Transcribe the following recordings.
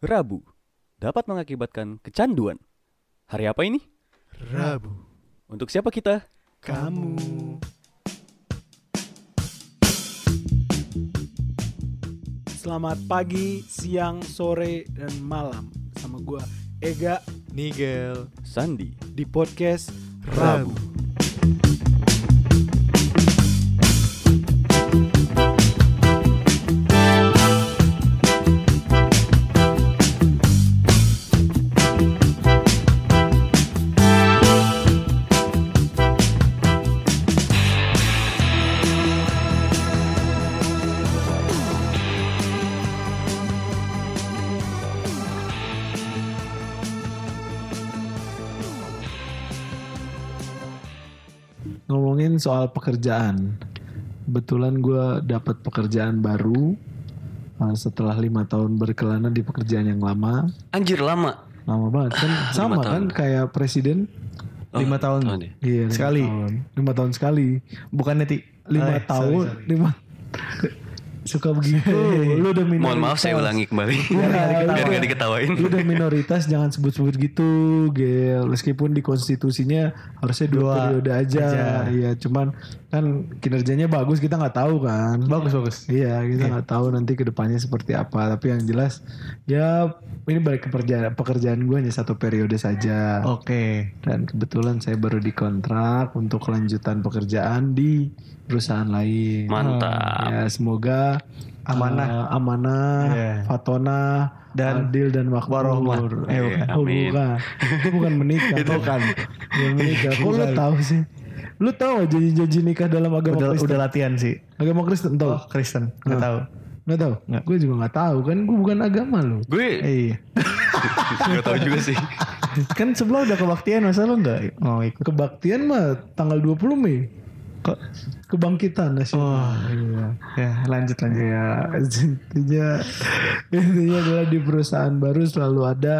Rabu dapat mengakibatkan kecanduan. Hari apa ini? Rabu. Untuk siapa kita? Kamu. Selamat pagi, siang, sore, dan malam. Sama gua Ega Nigel. Sandi. di podcast Rabu. Rabu. Soal pekerjaan. Kebetulan gue dapat pekerjaan baru uh, setelah lima tahun berkelana di pekerjaan yang lama. Anjir lama. Lama banget kan? Sama tahun. kan kayak presiden. Lima tahun. tahun ya? Iya, lima Sekali. Tahun. Lima tahun sekali. Bukan neti. Lima Eh, tahun. sorry, sorry. Lima. Suka begitu. Lu udah minoritas. Mohon maaf saya ulangi kembali. Ya, Biar udah. gak diketawain. Lu udah minoritas jangan sebut-sebut gitu, Gel. Meskipun di konstitusinya harusnya dua, Dua periode aja. aja. Iya, cuman kan kinerjanya bagus kita nggak tahu kan. Bagus bagus. Iya, kita nggak tahu nanti ke depannya seperti apa. Tapi yang jelas, ya ini balik ke pekerjaan pekerjaan gue hanya satu periode saja. Oke. Dan kebetulan saya baru dikontrak untuk kelanjutan pekerjaan di perusahaan lain. Mantap. Ya, semoga Amanah. uh, amanah, Iya. fatona, Dan adil dan makmur. Eh, Eh, bukan. bukan. Oh, Amin. bukan. Itu bukan menikah. bukan. Bukan menikah. Kok lu tahu sih? Lu tahu janji-janji nikah dalam agama Udah Kristen? udah latihan sih. Agama Kristen tahu? Oh Kristen. Nggak Nah. tahu. Nggak tahu? Gue juga nggak tahu kan. Gue bukan agama lu. Gue Iya. gak tahu juga sih. kan sebelum udah kebaktian masa lu nggak mau ikut? Kebaktian mah tanggal 20 Mei. Kok? Kebangkitan nasional. Oh. Iya. Ya lanjut lanjut. Ya, intinya intinya adalah di perusahaan baru selalu ada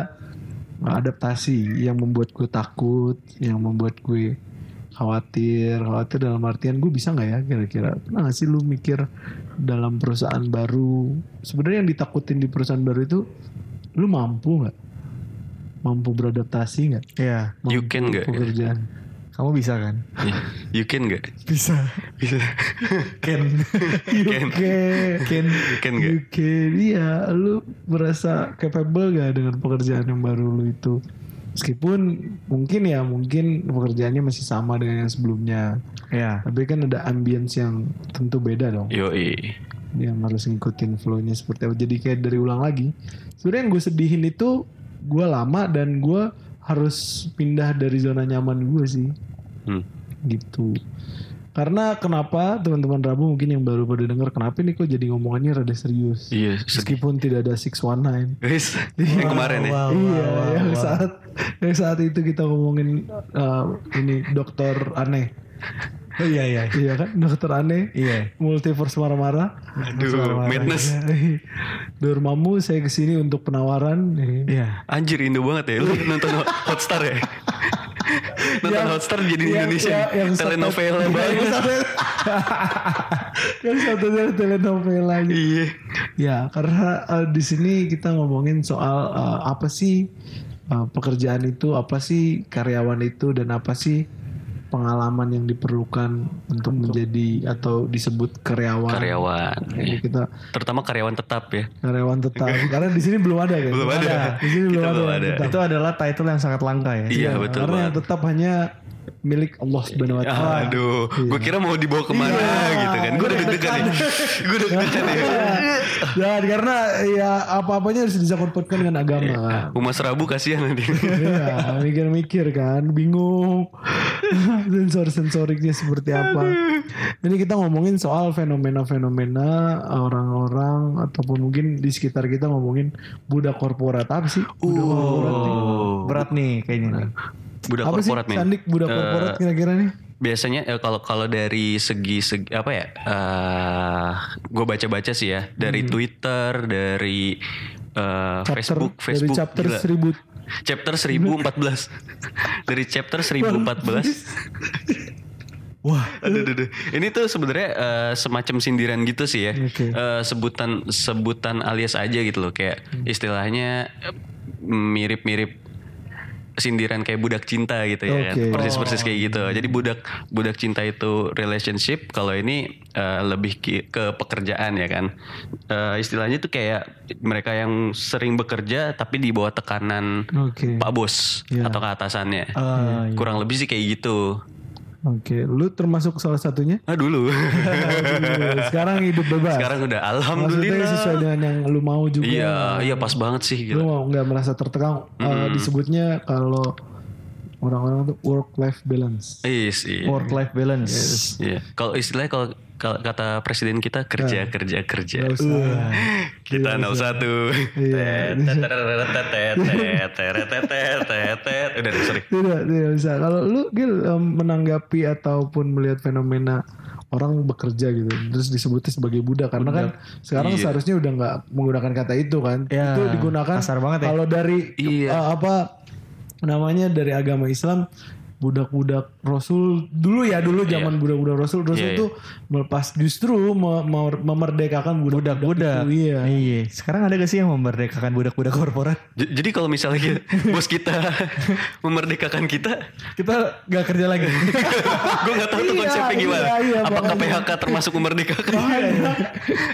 adaptasi yang membuat gue takut, yang membuat gue khawatir, khawatir dalam artian gue bisa nggak ya kira-kira? Pernah nggak sih lu mikir dalam perusahaan baru? Sebenarnya yang ditakutin di perusahaan baru itu, lu mampu nggak? Mampu beradaptasi nggak? Iya. You Mampu can nggak? Pekerjaan. Kamu bisa kan? You can gak? Bisa. Bisa. Ken. Can. Oke. Ken. You can gak? UK iya lu merasa capable gak dengan pekerjaan yang baru lu itu meskipun mungkin ya mungkin pekerjaannya masih sama dengan yang sebelumnya Ya. tapi kan ada ambience yang tentu beda dong Yoi. yang harus ngikutin flow-nya seperti apa jadi kayak dari ulang lagi sebenarnya yang gue sedihin itu gue lama dan gue harus pindah dari zona nyaman gue sih Hmm. gitu karena kenapa teman-teman Rabu mungkin yang baru pada dengar kenapa nih kok jadi ngomongannya rada serius Iya, sedih. meskipun tidak ada 619 Guys, yang kemarin ya. Wow, iya wow, wow, yang wow. saat yang saat itu kita ngomongin uh, ini dokter aneh Oh iya iya. iya kan dokter aneh Iya. multiverse marah-marah Aduh, madness. Dormamu saya ke sini untuk penawaran Iya. Anjir Indo banget ya. Lu nonton Hotstar ya? Nonton Yang- Hotstar jadi yang- Indonesia. yang- yang telenovela satu- banget. yang satu- yang satunya telenovela gitu. Iya. Ya, karena uh, di sini kita ngomongin soal uh, apa sih uh, pekerjaan itu, apa sih karyawan itu, dan apa sih pengalaman yang diperlukan untuk menjadi atau disebut karyawan. Karyawan. Jadi kita Terutama karyawan tetap ya. karyawan tetap. Karena di sini belum ada kan? Belum ada. Di sini Kita belum ada. Itu adalah title yang sangat langka ya. Iya betul Karena yang tetap hanya milik Allah Subhanahu wa taala. Aduh, Iya. gue kira mau dibawa ke mana gitu kan. Gue udah deg-degan nih. Gue udah deg-degan ya. Jangan karena ya apa-apanya harus disangkut-pautkan dengan agama kan. Umas Rabu kasihan nanti. Iya, mikir-mikir kan, bingung sensor-sensoriknya seperti apa. Ini kita ngomongin soal fenomena-fenomena orang-orang ataupun mungkin di sekitar kita ngomongin budak korporat apa sih? Budak korporat nih. Oh, Berat nih kayaknya nih. Budak Apa sih korporat men. Sandik budak Eh, korporat kira-kira nih? biasanya eh, kalau kalau dari segi segi apa ya eh gue baca baca sih ya dari Twitter dari eh, Chapter, Facebook dari Facebook chapter gila. 1000 chapter 1014 dari chapter 1014 Wah. Aduh, aduh, aduh. Ini tuh sebenarnya eh, semacam sindiran gitu sih ya. Oke. Eh, sebutan sebutan alias aja gitu loh kayak istilahnya eh, mirip-mirip sindiran kayak budak cinta gitu ya kan. Oke. Persis-persis kayak gitu. Jadi budak budak cinta itu relationship, kalau ini eh, lebih ke pekerjaan ya kan. Eh, istilahnya tuh kayak mereka yang sering bekerja tapi di bawah tekanan Oke. Pak Bos Iya. atau ke atasannya. Ah, iya. Kurang lebih sih kayak gitu. Oke, lu termasuk salah satunya? Ah dulu. Sekarang hidup bebas. Sekarang udah Maksudnya alhamdulillah. sesuai dengan yang lu mau juga. Iya, iya pas banget sih Lu gitu. mau nggak merasa tertekan? Eh, disebutnya kalau orang-orang tuh work life balance. Iya sih. Work life balance. Iya. Kalau istilahnya kalau kata presiden kita kerja kerja kerja. Gak usah. Kita 01. Iya. Udah sorry. Tidak, tidak bisa. Kalau lu Gil menanggapi ataupun melihat fenomena orang bekerja gitu, terus disebutnya sebagai budak karena kan sekarang Iya. seharusnya udah nggak menggunakan kata itu kan. Ya, itu digunakan kasar banget ya. kalau dari Iya. eh, apa namanya dari agama Islam budak-budak Rasul dulu ya dulu zaman budak-budak Rasul Rasul Iya, itu melepas justru me- me- memerdekakan budak-budak iya. Iya. Sekarang ada gak sih yang memerdekakan budak-budak korporat? J- Jadi kalau misalnya kita- bos kita memerdekakan kita, Kita gak kerja lagi. gue nggak tahu tuh Iya, konsepnya iya, gimana. iya, Apakah makanya. PHK termasuk memerdekakan?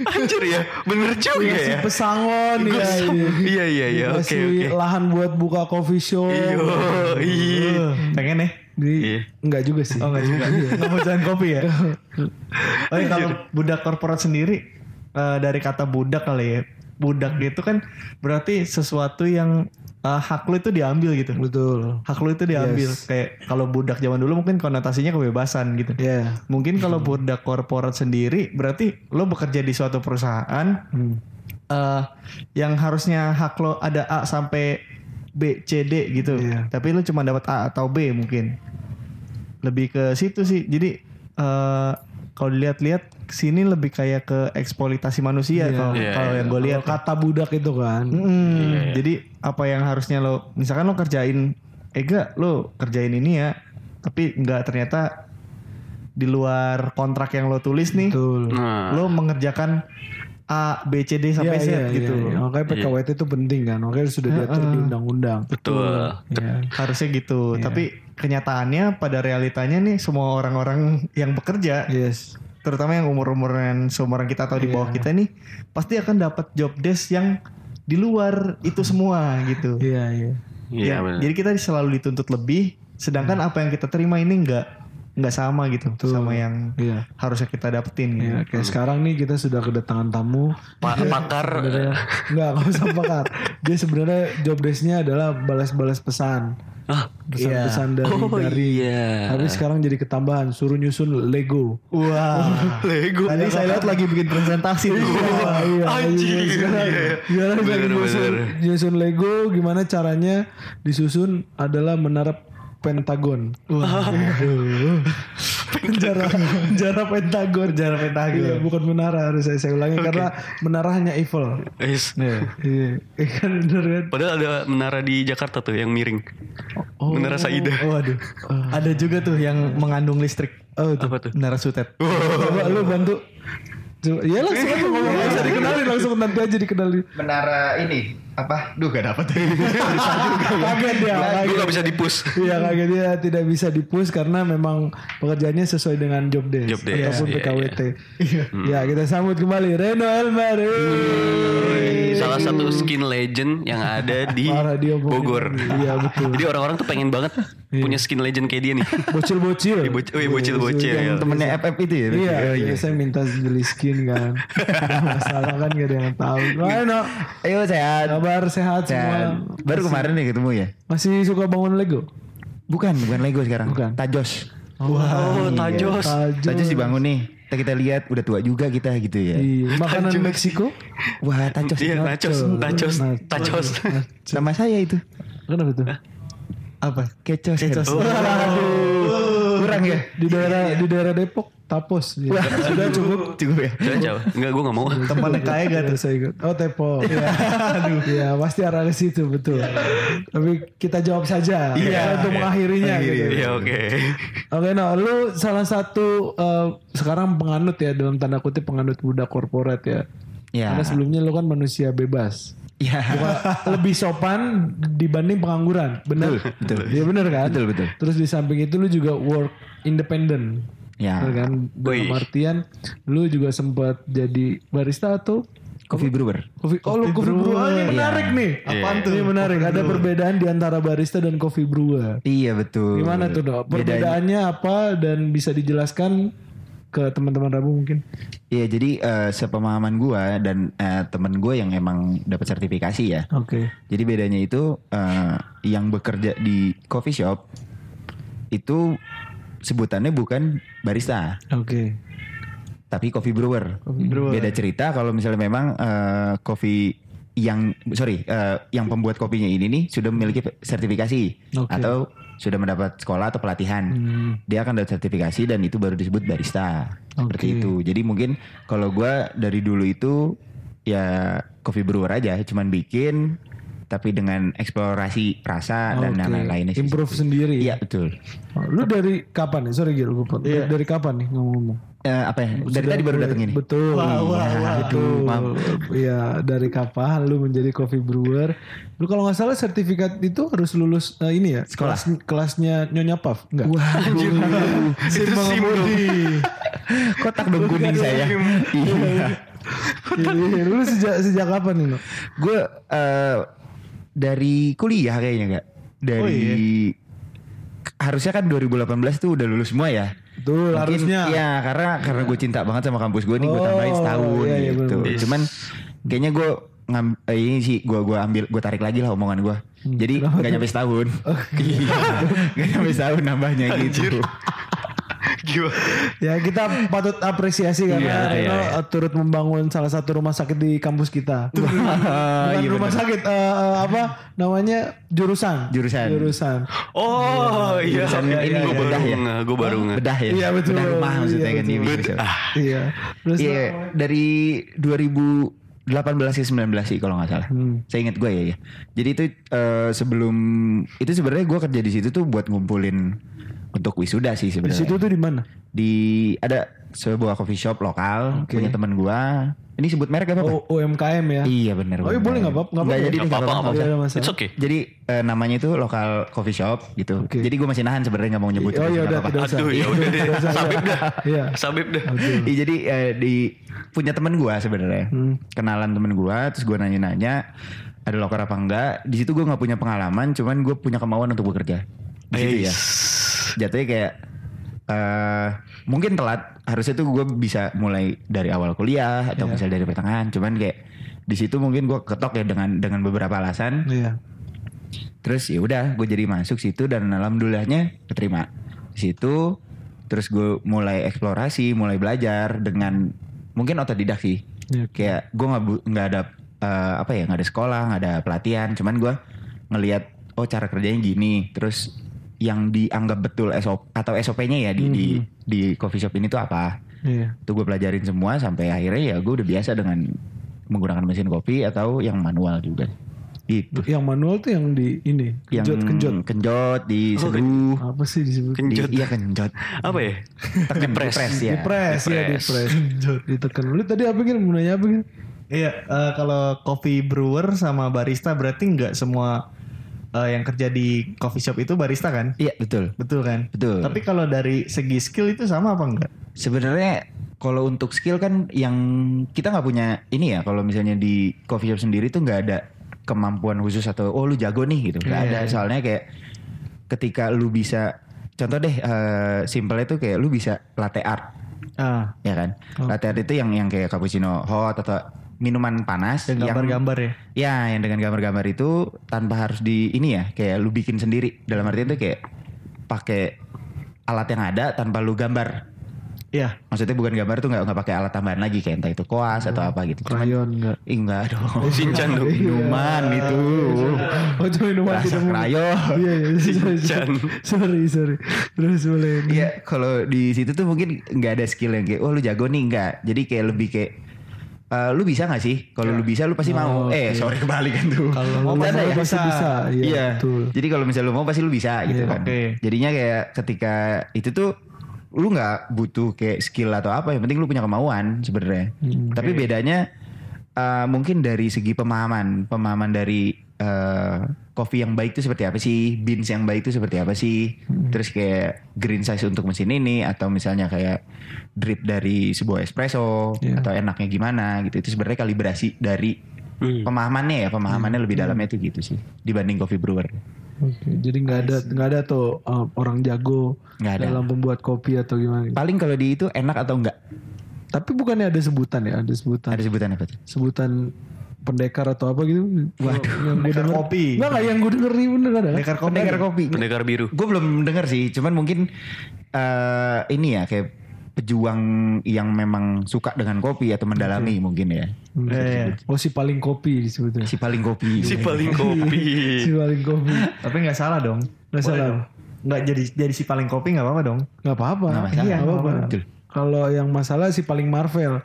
Anjir ya, bener juga Dikasih ya. pesangon ya, iya. Iya iya iya, oke Dikasih oke. lahan buat buka coffee shop. Iyo, iya. Pengen ya? Di, Iya. Enggak juga sih. Oh enggak juga. Nggak mau jalan kopi ya? Oh iya, kalau budak korporat sendiri eh, dari kata budak kali ya. Budak itu kan berarti sesuatu yang eh, hak lu itu diambil gitu. Betul. Hak lu itu diambil. Yes. Kayak kalau budak zaman dulu mungkin konotasinya kebebasan gitu. Ya. Mungkin kalau budak korporat sendiri berarti lo bekerja di suatu perusahaan Hmm. eh yang harusnya hak lo ada A sampai B, C, D gitu. Iya. Tapi lo cuma dapat A atau B mungkin. Lebih ke situ sih. Jadi eh kalau dilihat-lihat sini lebih kayak ke eksploitasi manusia Iya. kalau Iya, kalau iya. yang gue lihat. Kata budak itu kan. Mm, Jadi apa yang harusnya lo misalkan lo kerjain Ega lo kerjain ini ya, tapi nggak ternyata di luar kontrak yang lo tulis nih, Betul. Nah, lo mengerjakan A, B, C, D sampai Z Iya, iya, gitu. iya. Makanya PKWT itu penting kan. Makanya sudah diatur di undang-undang. betul. Iya. Harusnya gitu. Tapi kenyataannya pada realitanya nih semua orang-orang yang bekerja, Yes. terutama yang umur-umuran seumuran kita atau di bawah kita nih, pasti akan dapat job desk yang di luar itu semua gitu. Iya, iya. Iya Ya, benar. jadi kita selalu dituntut lebih, sedangkan apa yang kita terima ini nggak nggak sama gitu sama yang Iya. harusnya kita dapetin gitu. Iya, kayak sekarang nih kita sudah kedatangan tamu. Pa- pakar Sebenarnya enggak, enggak usah pakar. Dia sebenarnya job desk-nya adalah balas-balas pesan. Ah, Pesan-pesan dari Oh, dari iya. Tapi sekarang jadi ketambahan suruh nyusun Lego. Wah. Lego. Tadi saya lihat lagi bikin presentasi tuh. Wah, iya, Anjing. iya, sekarang, Iya. sekarang lagi nyusun, bener. nyusun Lego gimana caranya disusun adalah menara Pentagon. Waduh. Penjara, penjara Pentagon. Penjara Pentagon. Iya, bukan menara harus saya, saya ulangi karena menara hanya Eiffel. Yes. Iya, iya kan bener kan? Padahal ada menara di Jakarta tuh yang miring. Menara Saida. Oh, aduh. Ada juga tuh yang mengandung listrik. Oh, itu. Apa tuh? Menara Sutet. Coba lu bantu. Coba, ya langsung aja ngomong nggak usah dikenalin langsung nanti aja dikenalin. menara ini apa? Duh gak dapet. Kaget dia. Gue gak bisa dipus. Iya kaget dia tidak bisa dipus karena memang pekerjaannya sesuai dengan job desk, Job desk, ataupun iya, PKWT. Ya kita sambut kembali Reno Elmari. Salah satu skin legend yang ada di Parah ngomongin. Bogor. Iya betul. Jadi orang-orang tuh pengen banget punya skin legend kayak dia nih. Bocil-bocil. Iya, boc- oh iya, bocil-bocil, Yang ya. Temennya FF itu ya? Iya, iya, saya minta beli skin kan. Masalah kan gak ada yang tahu. Mana? Ayo sehat. Kabar sehat semua. Sehat. Baru kemarin nih ketemu ya? Masih suka bangun Lego? Bukan, bukan Lego sekarang. Bukan. Tajos. Oh, Tajos. Tajos. Tajos dibangun nih. Kita, kita lihat udah tua juga kita gitu ya. Iya. Makanan Meksiko? Wah, Tajos. Iya, Nachos, Nachos, Nachos. Sama saya itu. Kenapa tuh? Apa? Kecos. Kecos. Kurang ya? Di daerah di daerah Depok. Tapos. Ya. Sudah cukup. Cukup ya. Jauh jauh. Enggak gue nggak mau. Temannya kaya gak tuh? Saya ikut. Oh tepo. Aduh. Ya pasti arah ke situ betul. Tapi kita jawab saja. Iya. Untuk mengakhirinya. Mengakhiri. Gitu. Iya oke. Oke, nah lu salah satu eh, sekarang penganut ya dalam tanda kutip penganut budak korporat ya. Ya. Karena sebelumnya lu kan manusia bebas. Ya. lebih sopan dibanding pengangguran, benar? betul. Iya benar kan? Betul, betul. Terus di samping itu lu juga work independent, Ya. kan? Dalam Wih. artian lu juga sempat jadi barista atau Coffee brewer. coffee? Oh lu coffee brewer, Oh, ini menarik nih. Apaan tuh? Ini menarik. Ada perbedaan di antara barista dan coffee brewer. Iya betul. Gimana tuh dok? Bedanya- Perbedaannya apa dan bisa dijelaskan ke teman-teman Rabu mungkin? Iya jadi eh, sepemahaman gua dan eh, temen gue yang emang dapat sertifikasi ya. Oke. Jadi bedanya itu eh, yang bekerja di coffee shop itu sebutannya bukan barista, Oke. tapi coffee brewer. Coffee brewer. Beda cerita kalau misalnya memang eh, coffee yang sorry eh, yang pembuat kopinya ini nih sudah memiliki sertifikasi Oke. atau sudah mendapat sekolah atau pelatihan. Hmm. Dia akan dapat sertifikasi dan itu baru disebut barista. Seperti Oke. itu. Jadi mungkin kalau gua dari dulu itu ya coffee brewer aja, cuman bikin tapi dengan eksplorasi rasa dan Oke. yang lain-lainnya. sih. Improve sendiri. Iya betul. Oh, lu dari kapan nih? Sorry Gil, gue. Iya. Dari kapan nih ngomong-ngomong? Eh, apa ya? Dari Sudah tadi baru datang ini. Betul. Wah, wah, Iya, wah. Betul. Maaf. Iya, dari kapan lu menjadi coffee brewer? Lu kalau nggak salah sertifikat itu harus lulus eh, ini ya? Sekolah. Kelas, kelasnya Nyonya Puff? Enggak. Waduh. Sim mengemudi. Kotak dong kuning saya. Iya. Iya, lu sejak sejak kapan nih? Gue eh, dari kuliah kayaknya enggak. Dari Oh, iya. harusnya kan 2018 tuh udah lulus semua ya. Betul, Mungkin- harusnya. Iya, karena karena gue cinta banget sama kampus gue nih, gue Oh, tambahin setahun iya, iya, gitu. bener-bener. Cuman kayaknya gue ngam, eh, ini sih gue gua ambil gue tarik lagi lah omongan gue. Hmm, Jadi nggak nyampe setahun. Iya, nggak nyampe setahun nambahnya gitu. Gimana? Ya kita patut apresiasi karena Iya, Reno iya, eh, turut membangun salah satu rumah sakit di kampus kita. Bukan Iya, rumah bener. sakit, eh, eh, apa namanya jurusan. Jurusan. Jurusan. Oh iya. Jurusan ini gue baru bedah ya? gue baru nggak. Bedah ya. Iya, betul. Bedah rumah maksudnya Iya, kan betul. bisa. Iya. Terus Iya, dari 2018 ke 19 sih kalau nggak salah. Hmm. Saya ingat gue ya, ya. Jadi itu eh, sebelum itu sebenarnya gue kerja di situ tuh buat ngumpulin untuk wisuda sih di sebenarnya. situ tuh di mana? Di ada sebuah coffee shop lokal Oke. punya teman gua. Ini sebut merek apa? Pak? Oh, UMKM ya. Iya benar. Oh, iya, boleh nggak apa-apa? Nggak Nggak apa-apa. jadi Nggak nggak apa-apa. It's okay. Jadi eh, namanya itu lokal coffee shop gitu. Oke. Jadi gue masih nahan sebenarnya nggak mau nyebut. Oh iya udah apa-apa. tidak usah. Aduh ya udah deh. Tidak Sabib dah. Iya. Sabib dah. Iya, jadi eh, di punya teman gua sebenarnya. Hmm. Kenalan temen gua, terus gua nanya-nanya ada loker apa enggak. Di situ gua nggak punya pengalaman, cuman gue punya kemauan untuk bekerja. Di situ ya. Jatuhnya kayak eh mungkin telat. Harusnya tuh gue bisa mulai dari awal kuliah atau Iya. misalnya dari pertengahan. Cuman kayak di situ mungkin gue ketok ya dengan dengan beberapa alasan. Iya. Terus ya udah gue jadi masuk situ dan alhamdulillahnya keterima di situ. Terus gue mulai eksplorasi, mulai belajar dengan mungkin otodidak sih. Iya. Kayak gue nggak nggak ada eh, apa ya nggak ada sekolah, nggak ada pelatihan. Cuman gue ngelihat oh cara kerjanya gini. Terus yang dianggap betul SOP atau SOP-nya ya di, di di coffee shop ini tuh apa? Iya. Itu gue pelajarin semua sampai akhirnya ya gue udah biasa dengan menggunakan mesin kopi atau yang manual juga. Gitu Yang manual tuh yang di ini yang kenjot kenjot. kenjot di Oh, seduh Apa sih disebut? di, Kenjot. iya kenjot Apa ya? tekan Dipres. dipres ya Di press ya di press. Ditekan. Lu tadi apa gitu? Mau nanya apa gitu? Iya, eh, kalau coffee brewer sama barista berarti nggak semua eh, yang kerja di coffee shop itu barista kan? iya betul Betul kan? betul Tapi kalau dari segi skill itu sama apa enggak? sebenarnya kalau untuk skill kan yang kita nggak punya ini ya kalau misalnya di coffee shop sendiri tuh nggak ada kemampuan khusus atau oh lu jago nih gitu nggak Iya, ada iya. soalnya kayak ketika lu bisa contoh deh eh simpelnya tuh kayak lu bisa latte art Ah, ya kan Oh. latte art itu yang yang kayak cappuccino hot atau minuman panas dan yang gambar-gambar ya. Ya, yang dengan gambar-gambar itu tanpa harus di ini ya, kayak lu bikin sendiri. Dalam artian itu kayak pakai alat yang ada tanpa lu gambar. Iya. Maksudnya bukan gambar tuh nggak nggak pakai alat tambahan lagi kayak entah itu koas atau apa gitu. Krayon enggak? Ih, enggak dong. Shinchan dong. Minuman itu. Oh Satu minuman rasa tidak mungkin. krayo. Iya iya. sorry, Shinchan. Sorry sorry. Terus boleh. Iya, kalau di situ tuh mungkin nggak ada skill yang kayak, oh lu jago nih nggak. Jadi kayak lebih kayak, "Eh, lu bisa nggak sih? Kalau lu bisa, lu pasti mau. Oh, Eh, sorry kebalik kan tuh. Kalau Mau mau pasti pasti bisa. Iya, Iya. betul. Jadi kalau misalnya lu mau pasti lu bisa gitu Iya, kan. oke. Jadinya kayak ketika itu tuh lu nggak butuh kayak skill atau apa, yang penting lu punya kemauan sebenarnya. Hmm, Tapi bedanya eh, mungkin dari segi pemahaman, pemahaman dari eh, kopi yang baik itu seperti apa sih, beans yang baik itu seperti apa sih, Hmm. terus kayak green size untuk mesin ini atau misalnya kayak drip dari sebuah espresso Iya. atau enaknya gimana gitu. Itu sebenarnya kalibrasi dari Hmm. pemahamannya ya, pemahamannya lebih dalamnya itu gitu sih dibanding coffee brewer. Oke, jadi nggak ada nggak ada tuh uh, orang jago Nggak ada. dalam membuat kopi atau gimana. Paling kalau di itu enak atau enggak? Tapi bukannya ada sebutan ya? Ada sebutan. Ada sebutan apa tuh? Sebutan pendekar atau apa gitu? Waduh, yang gue denger. kopi. Enggak enggak yang gue denger nih bener ada. kan? Pendekar kopi. Pendekar kopi. Pendekar biru. Gue belum denger sih, cuman mungkin eh ini ya kayak pejuang yang memang suka dengan kopi atau mendalami mungkin ya. Hmm. Iya, iya. Oh si paling kopi disebutnya. Si paling kopi. Si paling kopi. si paling kopi. Tapi nggak salah dong. Nggak salah. Nggak jadi jadi si paling kopi nggak apa-apa dong. Nggak apa-apa. Iya, nggak apa-apa. Betul. Kalau yang masalah si paling Marvel.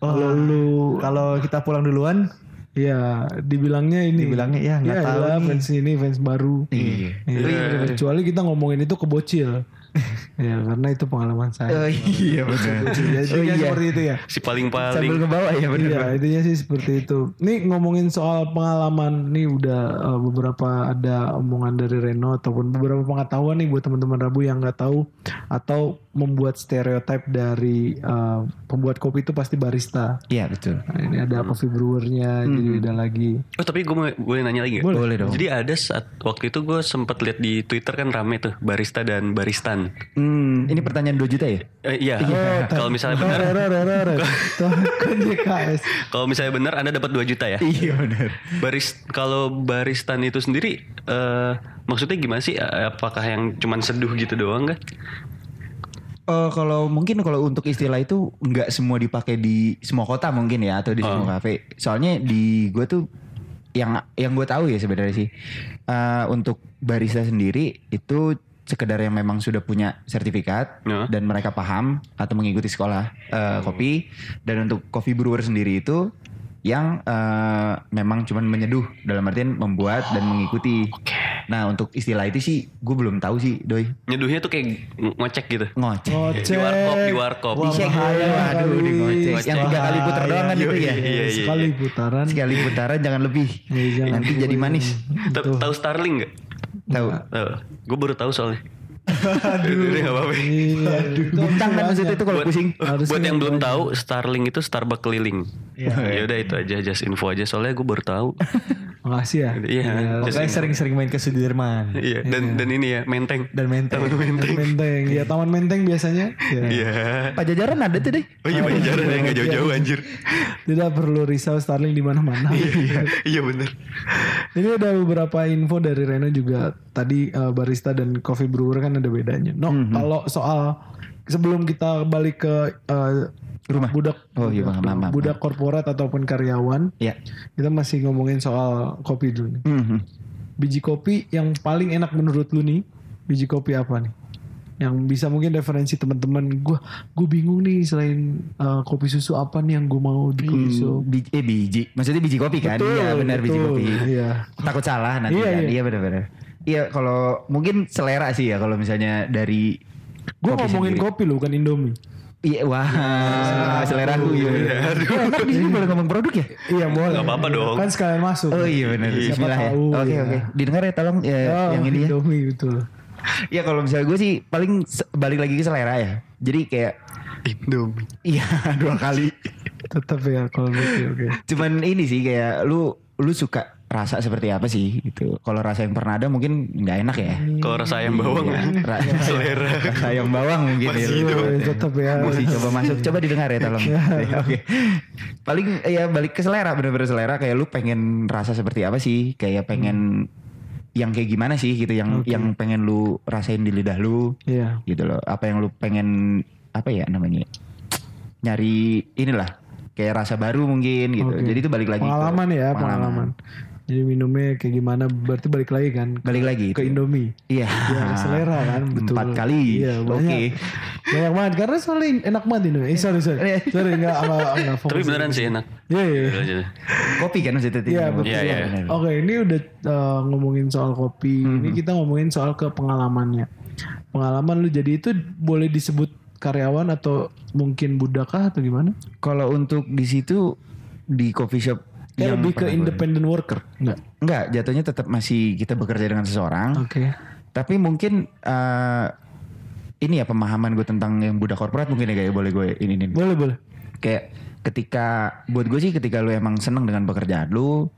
Kalau lu Kalau kita pulang duluan, ya dibilangnya ini. Dibilangnya, ya, nggak tahu elah, nih. fans ini fans baru. Iya. Iya, Kecuali kita ngomongin itu ke bocil. ya karena itu pengalaman Oh saya. iya benar. Ya, Oh intinya iya. seperti itu ya. Si paling Sambil paling. ke bawah ya benar. Iya, intinya sih seperti itu. Nih ngomongin soal pengalaman, nih udah uh, beberapa ada omongan dari Reno ataupun beberapa pengetahuan nih buat teman-teman Rabu yang nggak tahu atau membuat stereotip dari uh, pembuat kopi itu pasti barista. Iya betul. Nah, ini ada coffee brewernya, jadi beda lagi. Oh tapi gue boleh nanya lagi gak? Boleh. Boleh dong. Jadi ada saat waktu itu gue sempat lihat di Twitter kan rame tuh barista dan baristan. Hmm, ini pertanyaan 2 juta ya? Eh, iya. kalau misalnya benar, kalau misalnya benar Anda dapat 2 juta ya. Iya benar. Baris kalau baristan itu sendiri eh maksudnya gimana sih? Eh, Apakah yang cuman seduh gitu doang kan? Oh, kalau mungkin kalau untuk istilah itu nggak semua dipakai di semua kota mungkin ya atau di semua kafe. Soalnya di gue tuh yang yang gue tahu ya sebenarnya sih eh, untuk barista sendiri itu sekedar yang memang sudah punya sertifikat Ya. dan mereka paham atau mengikuti sekolah eh, kopi dan untuk coffee brewer sendiri itu yang eh, memang cuman menyeduh dalam artian membuat dan mengikuti. Nah untuk istilah itu sih gue belum tahu sih doi Nyeduhnya tuh kayak ng- ngocek gitu. ngoceh. Di warkop, di warkop. Wah, Di shake kali. di ngoceh. Yang tiga kali putar doang kan itu ya. Iya, iya, iya. Sekali putaran. Sekali putaran jangan lebih. Ya, jangan Nanti jadi manis. Ta- Tahu Starling gak? Tahu. gue baru tahu soalnya. Aduh. Gak apa-apa. Iya, Bintang kan maksudnya itu kalau buat, pusing. Harusnya buat yang belum tahu Starling itu Starbucks keliling. Iya. ya udah itu aja just info aja soalnya gue baru tahu. Makasih ya. Iya. just Makanya sering-sering main ke Sudirman Iya dan dan ini ya menteng. dan menteng. Taman Menteng. Ya Taman Menteng biasanya. Ya. Iya. Pajajaran ada tuh deh. Oh iya banyak jalan ya nggak jauh-jauh anjir. Tidak perlu risau Starling di mana-mana. Iya iya bener. Ini ada beberapa info dari Reno juga tadi uh, barista dan coffee brewer kan ada bedanya. No, Mhm. kalau soal sebelum kita balik ke uh, Rumah. budak Oh iya maaf maaf. maaf. budak korporat ataupun karyawan, Ya. kita masih ngomongin soal kopi dulu nih. Mhm. Biji kopi yang paling enak menurut lu nih, biji kopi apa nih? Yang bisa mungkin referensi teman-teman gue, gue bingung nih selain uh, kopi susu apa nih yang gue mau di kopi susu. Biji, eh biji. Maksudnya biji kopi kan? Iya benar biji kopi. Iya. Takut salah nanti Iya, kan. iya. Iya benar-benar. Iya kalau mungkin selera sih ya kalau misalnya dari Gue ngomongin sendiri. kopi loh, bukan Indomie. Iya wah selera aku iya. Eh, enak di sini boleh ngomong produk ya? Iya boleh. Nggak apa-apa dong. Kan sekalian masuk. Oh iya benar. Siapa Bismillah ya. tahu, Oke ya. oke. Didengar ya tolong ya, Oh, yang ini ya. Indomie betul. Iya kalau misalnya gue sih paling balik lagi ke selera ya. Jadi kayak Indomie. iya dua kali. Tetap ya kalau gitu oke. Cuman ini sih kayak lu lu suka rasa seperti apa sih gitu. Kalau rasa yang pernah ada mungkin nggak enak ya. Kalau rasa ayam bawang Iya, ra- selera. rasa ayam bawang mungkin ya. Masih itu. Oh, tetap ya. Mesti coba masuk, coba didengar ya tolong. Ya, Oke. Paling ya balik ke selera, bener-bener selera kayak lu pengen rasa seperti apa sih? Kayak pengen yang kayak gimana sih gitu yang Oke. yang pengen lu rasain di lidah lu Iya. gitu loh. Apa yang lu pengen apa ya namanya? Nyari inilah kayak rasa baru mungkin gitu. Oke. Jadi itu balik lagi ke Pengalaman ya, pengalaman. Jadi minumnya kayak gimana? Berarti balik lagi kan? ke- Balik lagi ke itu. Indomie. Iya. Ya selera kan betul. Empat kali. Iya Oke. banyak. Banyak banget karena soalnya enak banget Indomie. Eh sorry sorry. sorry enggak enggak enggak fokus. Tapi beneran sih enak. Iya iya. Kopi kan maksudnya tadi. Iya betul. Iya, iya. benar. Oke ini udah uh, ngomongin soal kopi. Hmm. Ini kita ngomongin soal ke pengalamannya. Pengalaman lu jadi itu boleh disebut karyawan atau mungkin budak kah atau gimana? Kalau untuk di situ di coffee shop Kayak yang lebih ke independent worker, enggak? Enggak, jatuhnya tetap masih kita bekerja dengan seseorang. Oke. Tapi mungkin eh, ini ya pemahaman gue tentang yang budak korporat mungkin ya kayak boleh gue ini ini. Boleh boleh. Kayak ketika buat gue sih ketika lu emang seneng dengan pekerjaan lu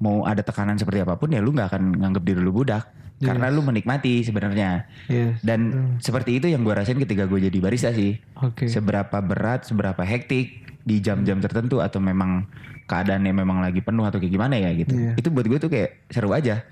mau ada tekanan seperti apa pun ya lu nggak akan nganggap diri lu budak karena lu menikmati sebenarnya. Iya. Dan seperti itu yang gue rasain ketika gue jadi barista sih. Oke. Seberapa berat, seberapa hektik di jam-jam tertentu atau memang keadaannya memang lagi penuh atau kayak gimana ya gitu. Iya. Itu buat gue tuh kayak seru aja.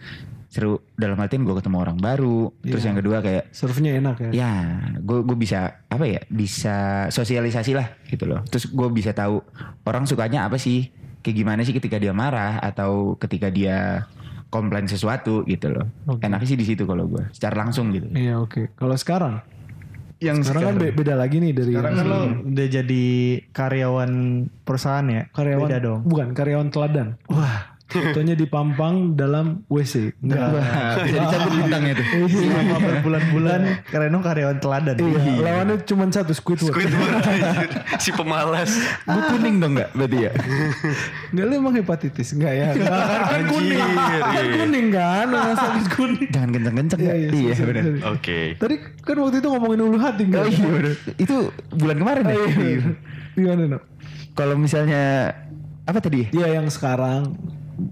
Seru dalam artian gue ketemu orang baru. Terus Iya. yang kedua kayak Serve-nya enak ya. ya gue gue bisa apa ya bisa sosialisasi lah gitu loh. Terus gue bisa tahu orang sukanya apa sih, kayak gimana sih ketika dia marah atau ketika dia komplain sesuatu gitu loh. Oke. Enaknya sih di situ kalau gue secara langsung gitu. Iya oke. Kalau sekarang? Yang Sekarang kan be- beda lagi nih dari Sekarang kan lo udah jadi karyawan perusahaan ya? karyawan Beda dong. bukan karyawan teladan. Wah, fotonya dipampang dalam WC. Enggak. Bisa dicabut bintangnya tuh. Selama berbulan-bulan Kareno karyawan teladan. Iya, lawannya cuma satu Squidward. Squidward si pemalas. Gue kuning dong nggak berarti ya? Enggak lu emang hepatitis enggak ya? Enggak kan, kan kuning. Kan iya. kuning kan, orang sakit kuning. Jangan kenceng-kenceng Iya, ya. iya, Iya benar. Oke. Tadi kan waktu itu ngomongin ulu hati enggak? Oh iya benar. Itu bulan kemarin ya? Iya. Gimana, no? Kalau misalnya apa tadi? Iya yang sekarang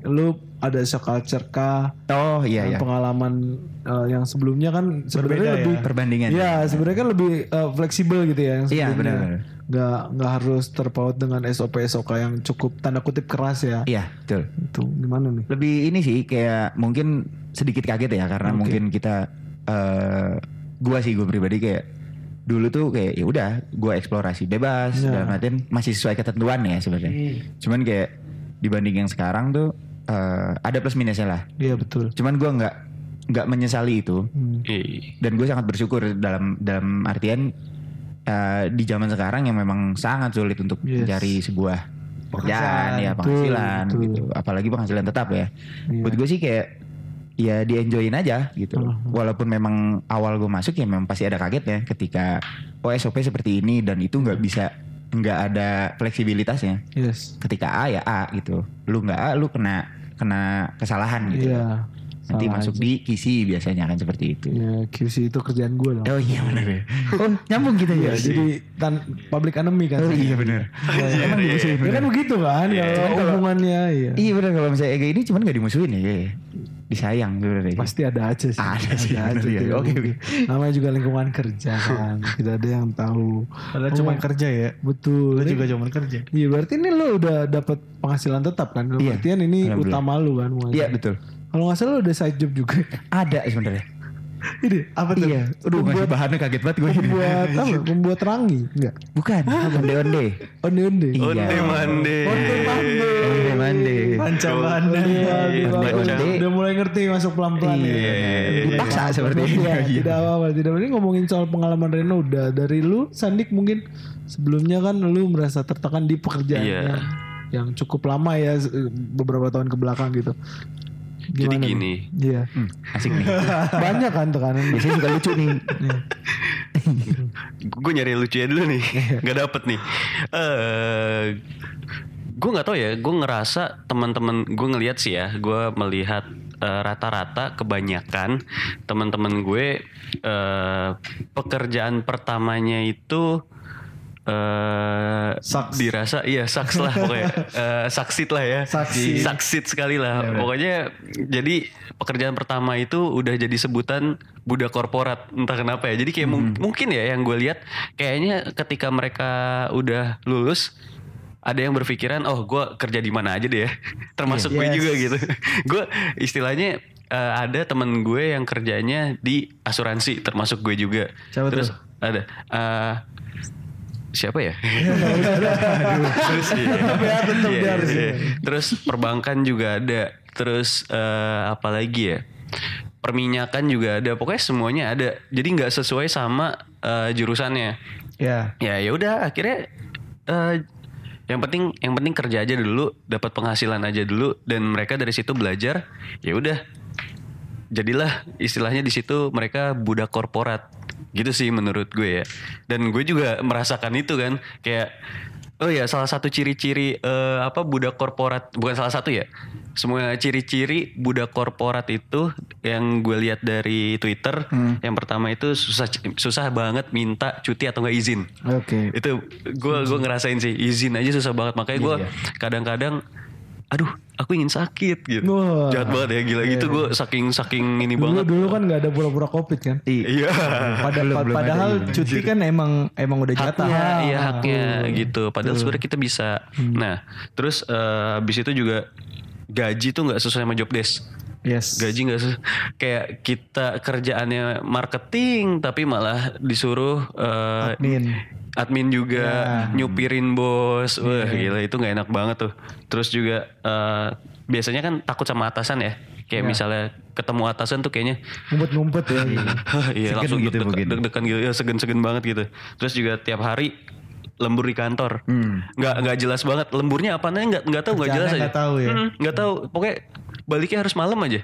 lu ada shock culture kah? Oh iya iya. pengalaman eh, yang sebelumnya kan sebenarnya Berbeda lebih ya. Perbandingan. Iya, sebenarnya kan lebih eh, fleksibel gitu ya yang Iya, benar-benar. Nggak nggak harus terpaut dengan SOP SOK yang cukup tanda kutip keras ya. Iya betul. Itu gimana nih? Lebih ini sih kayak mungkin sedikit kaget ya karena Oke. mungkin kita eh gua sih gue pribadi kayak dulu tuh kayak ya udah gua eksplorasi bebas Ya. dalam artian masih sesuai ketentuan ya sebenarnya. Cuman kayak dibanding yang sekarang tuh eh, ada plus minusnya lah. Iya betul. Cuman gua nggak nggak menyesali itu Hmm. Iya. dan gue sangat bersyukur dalam dalam artian eh, di zaman sekarang yang memang sangat sulit untuk Yes. mencari sebuah pekerjaan ya penghasilan betul. gitu apalagi penghasilan tetap ya Iya. buat gue sih kayak ya di enjoyin aja gitu Mhm. walaupun memang awal gue masuk ya memang pasti ada kagetnya ketika oh SOP seperti ini dan itu nggak bisa nggak ada fleksibilitasnya Yes. ketika A ya A gitu lu nggak A lu kena kena kesalahan gitu Iya. nanti Salah masuk aja. di kisi biasanya akan seperti itu Iya, QC itu kerjaan gue dong. Oh iya benar ya. Oh nyambung kita ya. Iya, jadi tan public enemy kan. Oh iya benar. Emang dimusuhin Ya kan bener. begitu kan kalau hubungannya iya. Iya benar kalau misalnya kayak ini cuman gak dimusuhin ya. Disayang sebenarnya. Pasti ada aja sih. Ada sih, bener, iya. tidak Oke, mungkin. Namanya juga lingkungan kerja kan. Tidak ada yang tahu. Padahal cuma kerja ya. Betul. Lo Ini- juga cuma kerja. Iya berarti ini lo udah dapat penghasilan tetap kan? Dalam Iya, artian ini utama lu kan? Iya betul. Kalau nggak salah lo udah side job juga. Ada sebenarnya. ini apa tuh? Iya. Aduh ngasih bahannya kaget banget gue ini. Membuat apa? Membuat rangi? Enggak. Bukan. Onde onde. Onde onde. Iya. Onde mande. Onde mande. Ancaman. Onde aduh, onde. Udah mulai ngerti masuk pelan-pelan ya. Iya. Dipaksa seperti ini. Iya, Iya. tidak apa-apa. Tidak ini ngomongin soal pengalaman Reno udah dari lu Sandik mungkin sebelumnya kan lu merasa tertekan di pekerjaannya Iya. yang cukup lama ya beberapa tahun ke belakang gitu. Jadi Gimana nih? gini. Iya. Hmm, asik nih. Banyak kan tekanan. Biasanya suka lucu nih. gue nyari lucunya dulu nih nggak dapet nih eh gue nggak tahu ya gue ngerasa teman-teman gue ngelihat sih ya gue melihat eh, rata-rata kebanyakan teman-teman gue eh, pekerjaan pertamanya itu eh Sucks. dirasa iya saks lah pokoknya. Eh, saksit lah ya. Saksit. saksit sekali lah. Pokoknya jadi pekerjaan pertama itu udah jadi sebutan budak korporat entah kenapa ya. Jadi kayak mung- mungkin ya yang gue lihat kayaknya ketika mereka udah lulus ada yang berpikiran oh gue kerja di mana aja deh ya termasuk gue Yes. juga gitu gue istilahnya eh, ada temen gue yang kerjanya di asuransi termasuk gue juga Siapa terus tuh? ada eh, siapa ya terus iya. terus perbankan juga ada terus eh, apa lagi ya? Perminyakan juga ada, pokoknya semuanya ada. Jadi nggak sesuai sama eh, jurusannya. Ya. Ya ya udah akhirnya eh, yang penting yang penting kerja aja dulu, dapat penghasilan aja dulu dan mereka dari situ belajar. Ya udah. Jadilah istilahnya di situ mereka budak korporat. Gitu sih menurut gue ya. Dan gue juga merasakan itu kan kayak Oh ya, salah satu ciri-ciri eh, apa budak korporat bukan salah satu ya. Semua ciri-ciri budak korporat itu yang gue lihat dari Twitter, yang pertama itu susah susah banget minta cuti atau nggak izin. Oke. Itu gue gue ngerasain sih izin aja susah banget makanya gue kadang-kadang aduh aku ingin sakit gitu. Wah. Jahat banget ya gila gitu gue saking saking ini Dulu banget. dulu kan nggak ada pura-pura covid kan? Iya. Pada, padahal cuti kan emang emang udah jatah. haknya iya haknya gitu padahal sebenarnya kita bisa nah terus eh, habis itu juga gaji tuh nggak sesuai sama job desk Yes. gaji nggak sesuai kayak kita kerjaannya marketing tapi malah disuruh eh, Admin. admin juga nyupirin bos. Wah gila itu nggak enak banget tuh. Terus juga eh, biasanya kan takut sama atasan ya. Kayak misalnya ketemu atasan tuh kayaknya Ngumpet-ngumpet ya. iya langsung gitu deg-degan gitu. Ya segen-segen banget gitu. Terus juga tiap hari lembur di kantor. Nggak nggak jelas banget. Lemburnya apa? Nggak nggak tahu nggak jelas aja. nggak tahu ya. Mm, nggak tahu. Pokoknya baliknya harus malam aja.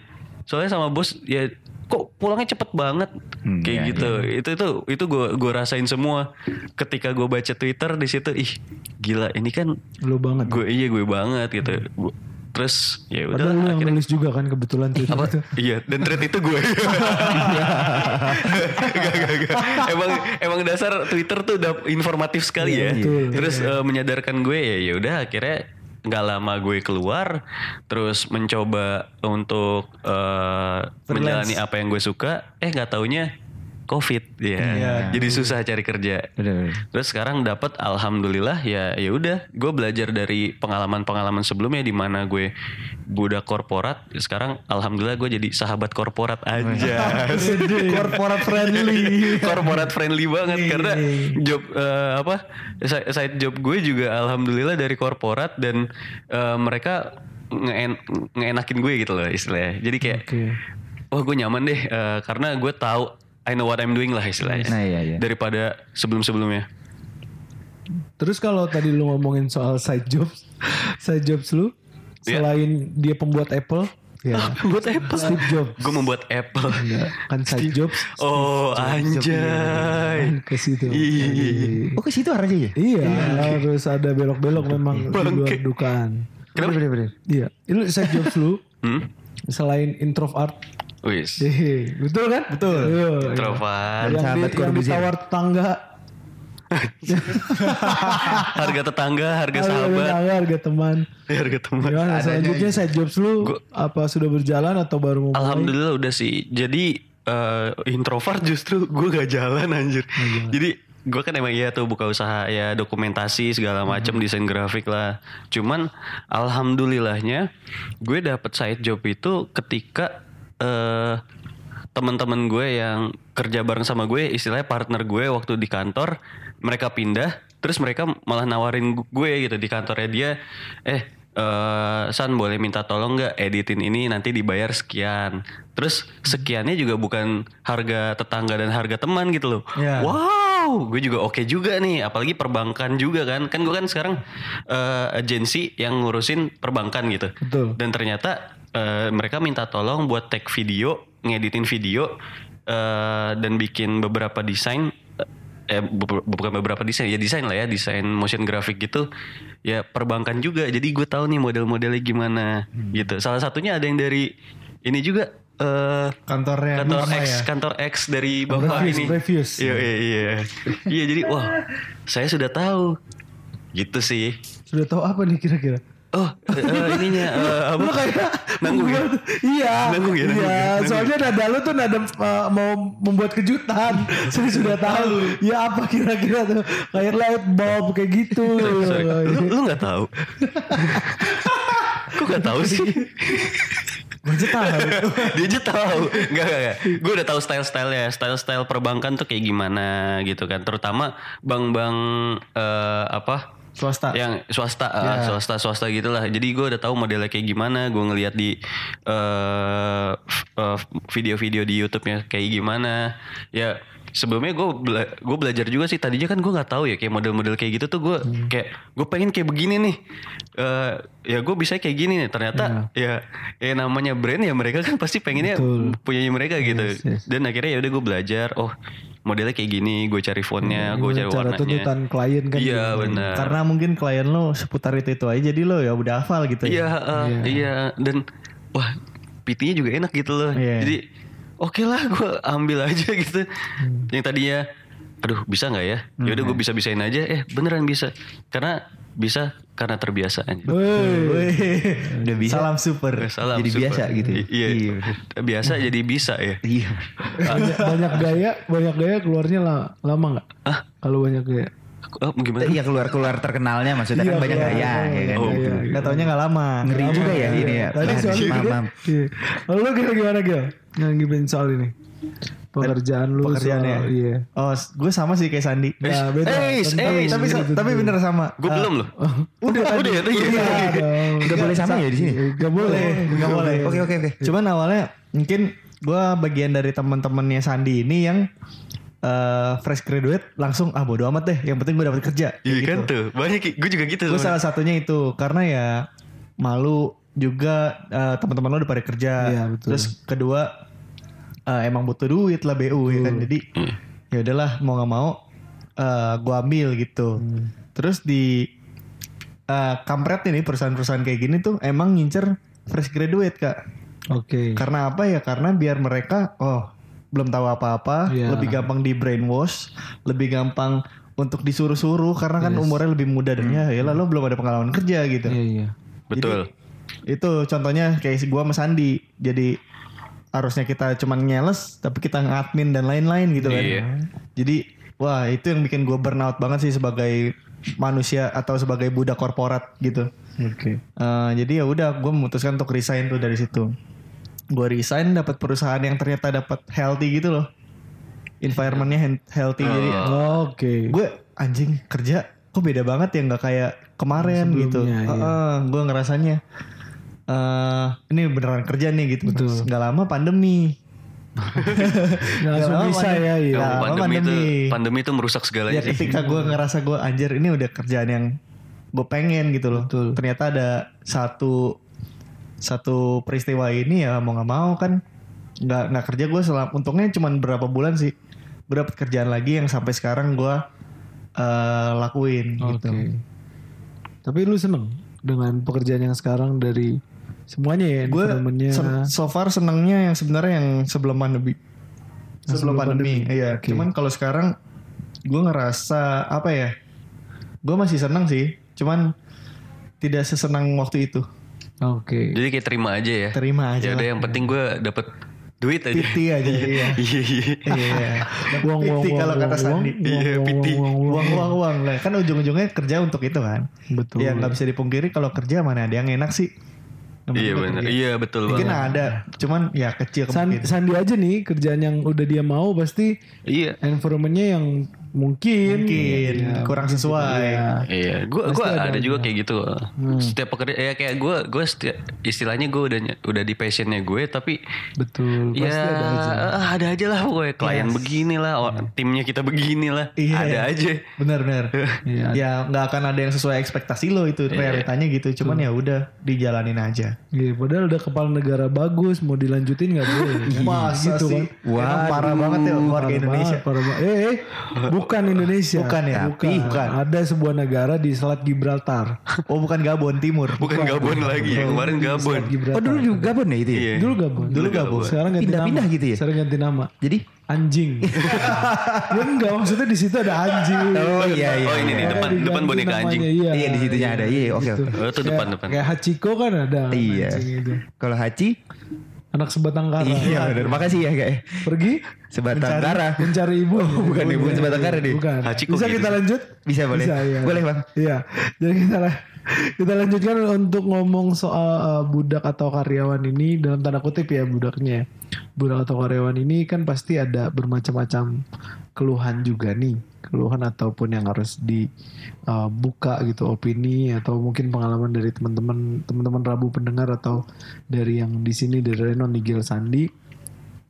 Soalnya sama bos ya kok pulangnya cepet banget? Hmm, kayak iya, gitu. itu itu itu gue gue rasain semua. Ketika gue baca twitter di situ ih gila ini kan Lu banget. gue iya gue banget gitu terus ya udah Padahal akhirnya nulis juga kan kebetulan tuh. apa? Iya, dan thread itu gue. gak, gak, gak. Emang emang dasar Twitter tuh udah informatif sekali ya. betul. Terus eh, menyadarkan gue ya ya udah akhirnya nggak lama gue keluar terus mencoba untuk eh, menjalani apa yang gue suka eh nggak taunya covid ya jadi susah cari kerja. Bener, bener. Terus sekarang dapat alhamdulillah ya ya udah. Gue belajar dari pengalaman-pengalaman sebelumnya di mana gue budak korporat. Sekarang alhamdulillah gue jadi sahabat korporat aja Corporate friendly. korporat friendly banget karena job eh, apa si- side job gue juga alhamdulillah dari korporat dan eh, mereka ngeen- ngeenakin gue gitu loh istilahnya. Jadi kayak Oke. wah gue nyaman deh eh, karena gue tahu I know what I'm doing lah istilahnya Nah, iya, iya. daripada sebelum-sebelumnya Terus kalau tadi lu ngomongin soal side jobs, side jobs lu Iya. selain dia pembuat Apple, ya. buat Apple Steve Jobs. gue membuat Apple Enggak, kan side jobs oh anjay kan ke situ. Iya. Oh ke situ arahnya ya? Iya, harus ada belok-belok memang di luar bener, bener. Iya, itu side jobs lu hmm? selain introvert. Wis betul kan? Betul. Introvert Yang, Sahabat di, yang ditawar tetangga, harga tetangga harga harga sahabat tetangga, harga teman. harga teman Gimana selanjutnya side jobs lu apa sudah berjalan atau baru mau mulai? Alhamdulillah udah sih. Jadi eh, introvert justru gue gak jalan anjir. Jadi gue kan emang iya tuh buka usaha ya dokumentasi segala macam desain grafik lah. Cuman alhamdulillahnya gue dapet side job itu ketika eh teman-teman gue yang kerja bareng sama gue istilahnya partner gue waktu di kantor mereka pindah terus mereka malah nawarin gue gitu di kantornya. Dia eh eh San boleh minta tolong nggak editin ini? Nanti dibayar sekian. Terus sekiannya juga bukan harga tetangga dan harga teman gitu loh. Ya. wow gue juga oke juga nih apalagi perbankan juga kan. Kan gue kan sekarang eh agensi yang ngurusin perbankan gitu. Betul. dan ternyata eh, mereka minta tolong buat take video, ngeditin video eh, dan bikin beberapa desain eh bu- bukan beberapa desain ya desain lah ya desain motion graphic gitu ya perbankan juga. Jadi gue tahu nih model-modelnya gimana gitu. Salah satunya ada yang dari ini juga eh Kantornya kantor X ya. kantor X dari bapak Previous, ini. Iya iya iya. Iya jadi wah saya sudah tahu. Gitu sih. Sudah tahu apa nih kira-kira? Oh. Eh, ininya eh, apa? Kayak nanggung ya? Iya, Nanggung ya, nanggung iya. ya, nanggung Soalnya nada lu tuh nada uh, mau membuat kejutan. Saya sudah tahu. Ya apa kira-kira tuh? Kayak light bulb kayak gitu. Sorry, lu lu nggak tahu? Kok nggak tahu sih? Gue aja tahu. dia aja tahu. Nggak nggak nggak. Gue udah tahu style style style perbankan tuh kayak gimana gitu kan. Terutama bank-bank eh, apa Swasta. yang swasta Ya. ah, swasta swasta gitulah jadi gue udah tahu modelnya kayak gimana gue ngeliat di f- eh, video-video di YouTube-nya kayak gimana ya sebelumnya gue gue belajar juga sih tadinya kan gue nggak tahu ya kayak model-model kayak gitu tuh gue Hmm. kayak gue pengen kayak begini nih Eh, ya gue bisa kayak gini nih ternyata ya ya namanya brand ya mereka kan pasti pengennya Betul. punyanya mereka gitu Yes, yes. dan akhirnya ya udah gue belajar oh modelnya kayak gini gue cari fontnya gue cari cara warnanya tuntutan klien kan iya gitu. benar Karena mungkin klien lo seputar itu itu aja jadi lo ya udah hafal gitu Iya, ya. uh, iya. Dan wah, PT-nya juga enak gitu loh. Iya. Jadi oke lah, gue ambil aja gitu. Hmm. Yang tadinya, aduh bisa nggak ya? Ya udah gue bisa bisain aja. Eh beneran bisa. Karena bisa karena terbiasa aja. Wih, Udah bisa. Salam super. Salam, Jadi super. biasa gitu ya? I- Iya. Iya. Biasa jadi bisa ya. Iya. banyak, banyak gaya, banyak gaya keluarnya la- lama nggak? Kalau banyak gaya. Oh, gimana? Iya keluar-keluar terkenalnya maksudnya Iya, kan banyak gaya ya kan. Oh, Iya, Gak taunya gak lama. Ngeri juga ya ini ya. Tadi dia- maaf. Iya. Lalu lu gila gimana Gil? Nganggipin soal ini. Pekerjaan lu Pekerjaannya. soal, iya. Oh, gue sama sih kayak Sandi. Nah, beda. eh, Tentang eh, tapi gitu, tapi gitu. bener sama. Gue Eh, belum loh. Udah Udah ya, tuh ya. Iya dong. Nggak boleh sama ya di sini. Gak boleh. Gak boleh. Oke oke oke. Cuman awalnya mungkin gue bagian dari teman-temannya Sandi ini yang eh, fresh graduate langsung ah bodo amat deh. Yang penting gue dapat kerja. Iya kan tuh. Banyak gue juga gitu. Gue salah satunya itu karena ya malu juga eh, teman-teman lo udah pada kerja. Iya, betul. Terus kedua eh, emang butuh duit lah BU ya kan. Jadi ya udahlah mau nggak mau eh gue ambil gitu. Terus di eh, kampret ini perusahaan-perusahaan kayak gini tuh emang ngincer fresh graduate kak. Oke. Karena apa ya? Karena biar mereka oh belum tahu apa-apa, Iya. lebih gampang di brainwash, lebih gampang untuk disuruh-suruh karena kan umurnya lebih muda dan ya ya lo belum ada pengalaman kerja gitu. Iya iya. Betul. Itu contohnya kayak gua sama Sandi. Jadi harusnya kita cuman nyeles tapi kita ngadmin dan lain-lain gitu kan. Iya. Jadi wah itu yang bikin gua burnout banget sih sebagai manusia atau sebagai budak korporat gitu. Oke. Eh, jadi ya udah gue memutuskan untuk resign tuh dari situ. Gue resign dapat perusahaan yang ternyata dapat healthy gitu loh. Environmentnya healthy jadi Oke. gue anjing kerja kok beda banget ya nggak kayak kemarin gitu. Sebelumnya, iya. gue ngerasanya eh ini beneran kerja nih gitu. Terus nggak lama pandemi. Langsung lama bisa pandemi. ya iya. Ya, pandemi, pandemi. itu pandemi itu merusak segalanya Ya sih. ketika gue ngerasa gue anjir ini udah kerjaan yang gue pengen gitu loh. Betul. Ternyata ada satu satu peristiwa ini ya mau nggak mau kan nggak nggak kerja gue selam untungnya cuma berapa bulan sih gue dapet kerjaan lagi yang sampai sekarang gue eh, lakuin Oke. gitu. Tapi lu seneng dengan pekerjaan yang sekarang dari semuanya ya Gue environment-nya. so far senangnya yang sebenarnya yang sebelum pandemi. Yang Sebelum sebelum pandemi, pandemi. iya. Oke. Cuman kalau sekarang gue ngerasa apa ya? Gue masih senang sih, cuman tidak sesenang waktu itu. Oke. Jadi kayak terima aja ya. Terima aja Ya udah yang penting gue dapet duit aja. Piti aja, iya. Iya iya. Iya. Uang uang Piti uang kalau kata Sandi. Iya, uang, piti. uang, uang, Uang uang uang lah. Kan ujung-ujungnya kerja untuk itu kan. Betul. Ya nggak bisa dipungkiri kalau kerja mana ada yang enak sih. Iya benar. Iya betul Mungkin banget. ada, cuman ya kecil San-. Sandi aja nih kerjaan yang udah dia mau pasti Iya. environmentnya yang mungkin Mungkin Iya, kurang sesuai. Iya. Iya, gua Pasti gua ada ada, juga kayak gitu. Setiap pekerja ya kayak gua gua setiap istilahnya gua udah ny- udah di passionnya gue tapi Betul. ya Pasti ada aja. ah, ada aja lah pokoknya klien Yes. begini lah, or- timnya kita begini lah, Iya. ada aja. Benar benar. Iya. ya nggak akan ada yang sesuai ekspektasi lo itu realitanya gitu. Cuman ya udah dijalanin aja. Iya, padahal udah kepala negara bagus, mau dilanjutin nggak boleh. Masa gitu sih? kan. Emang parah banget ya warga Indonesia. parah banget. Eh, eh, bukan Indonesia. Bukan ya? Bukan. Bukan. Ada sebuah negara di Selat Gibraltar. Oh bukan Gabon Timur. Bukan Gabon lagi, yang kemarin Gabon. Oh dulu juga Gabon ya itu ya? Iya. Dulu Gabon. Dulu Gabon. Sekarang ganti Pindah-pindah nama. gitu ya? Sekarang ganti nama. Jadi Anjing. ya enggak maksudnya di situ ada anjing. Oh iya iya. Oh, ini nih, Makanya depan- diganti depan boneka namanya, anjing. Iya, Iya, di situnya ada. Iya, oke, oke. Oh, itu Kayak- depan-depan. Kayak Hachiko kan ada. Iya. anjing itu. Kalau Haji Anak sebatang kara. Iya benar. Makasih ya kak. Pergi Sebatang kara. mencari ibu. Oh, bukan nih, bukan sebatang kara nih. Bukan. Hachiko Bisa gitu kita sih. lanjut? Bisa boleh. iya. Boleh bang. Iya. Jadi kita la- kita lanjutkan untuk ngomong soal uh, budak atau karyawan ini dalam tanda kutip ya budaknya. budak atau karyawan ini kan pasti ada bermacam-macam keluhan juga nih keluhan ataupun yang harus dibuka gitu opini atau mungkin pengalaman dari teman-teman teman-teman Rabu pendengar atau dari yang di sini dari Reno Nigel Sandi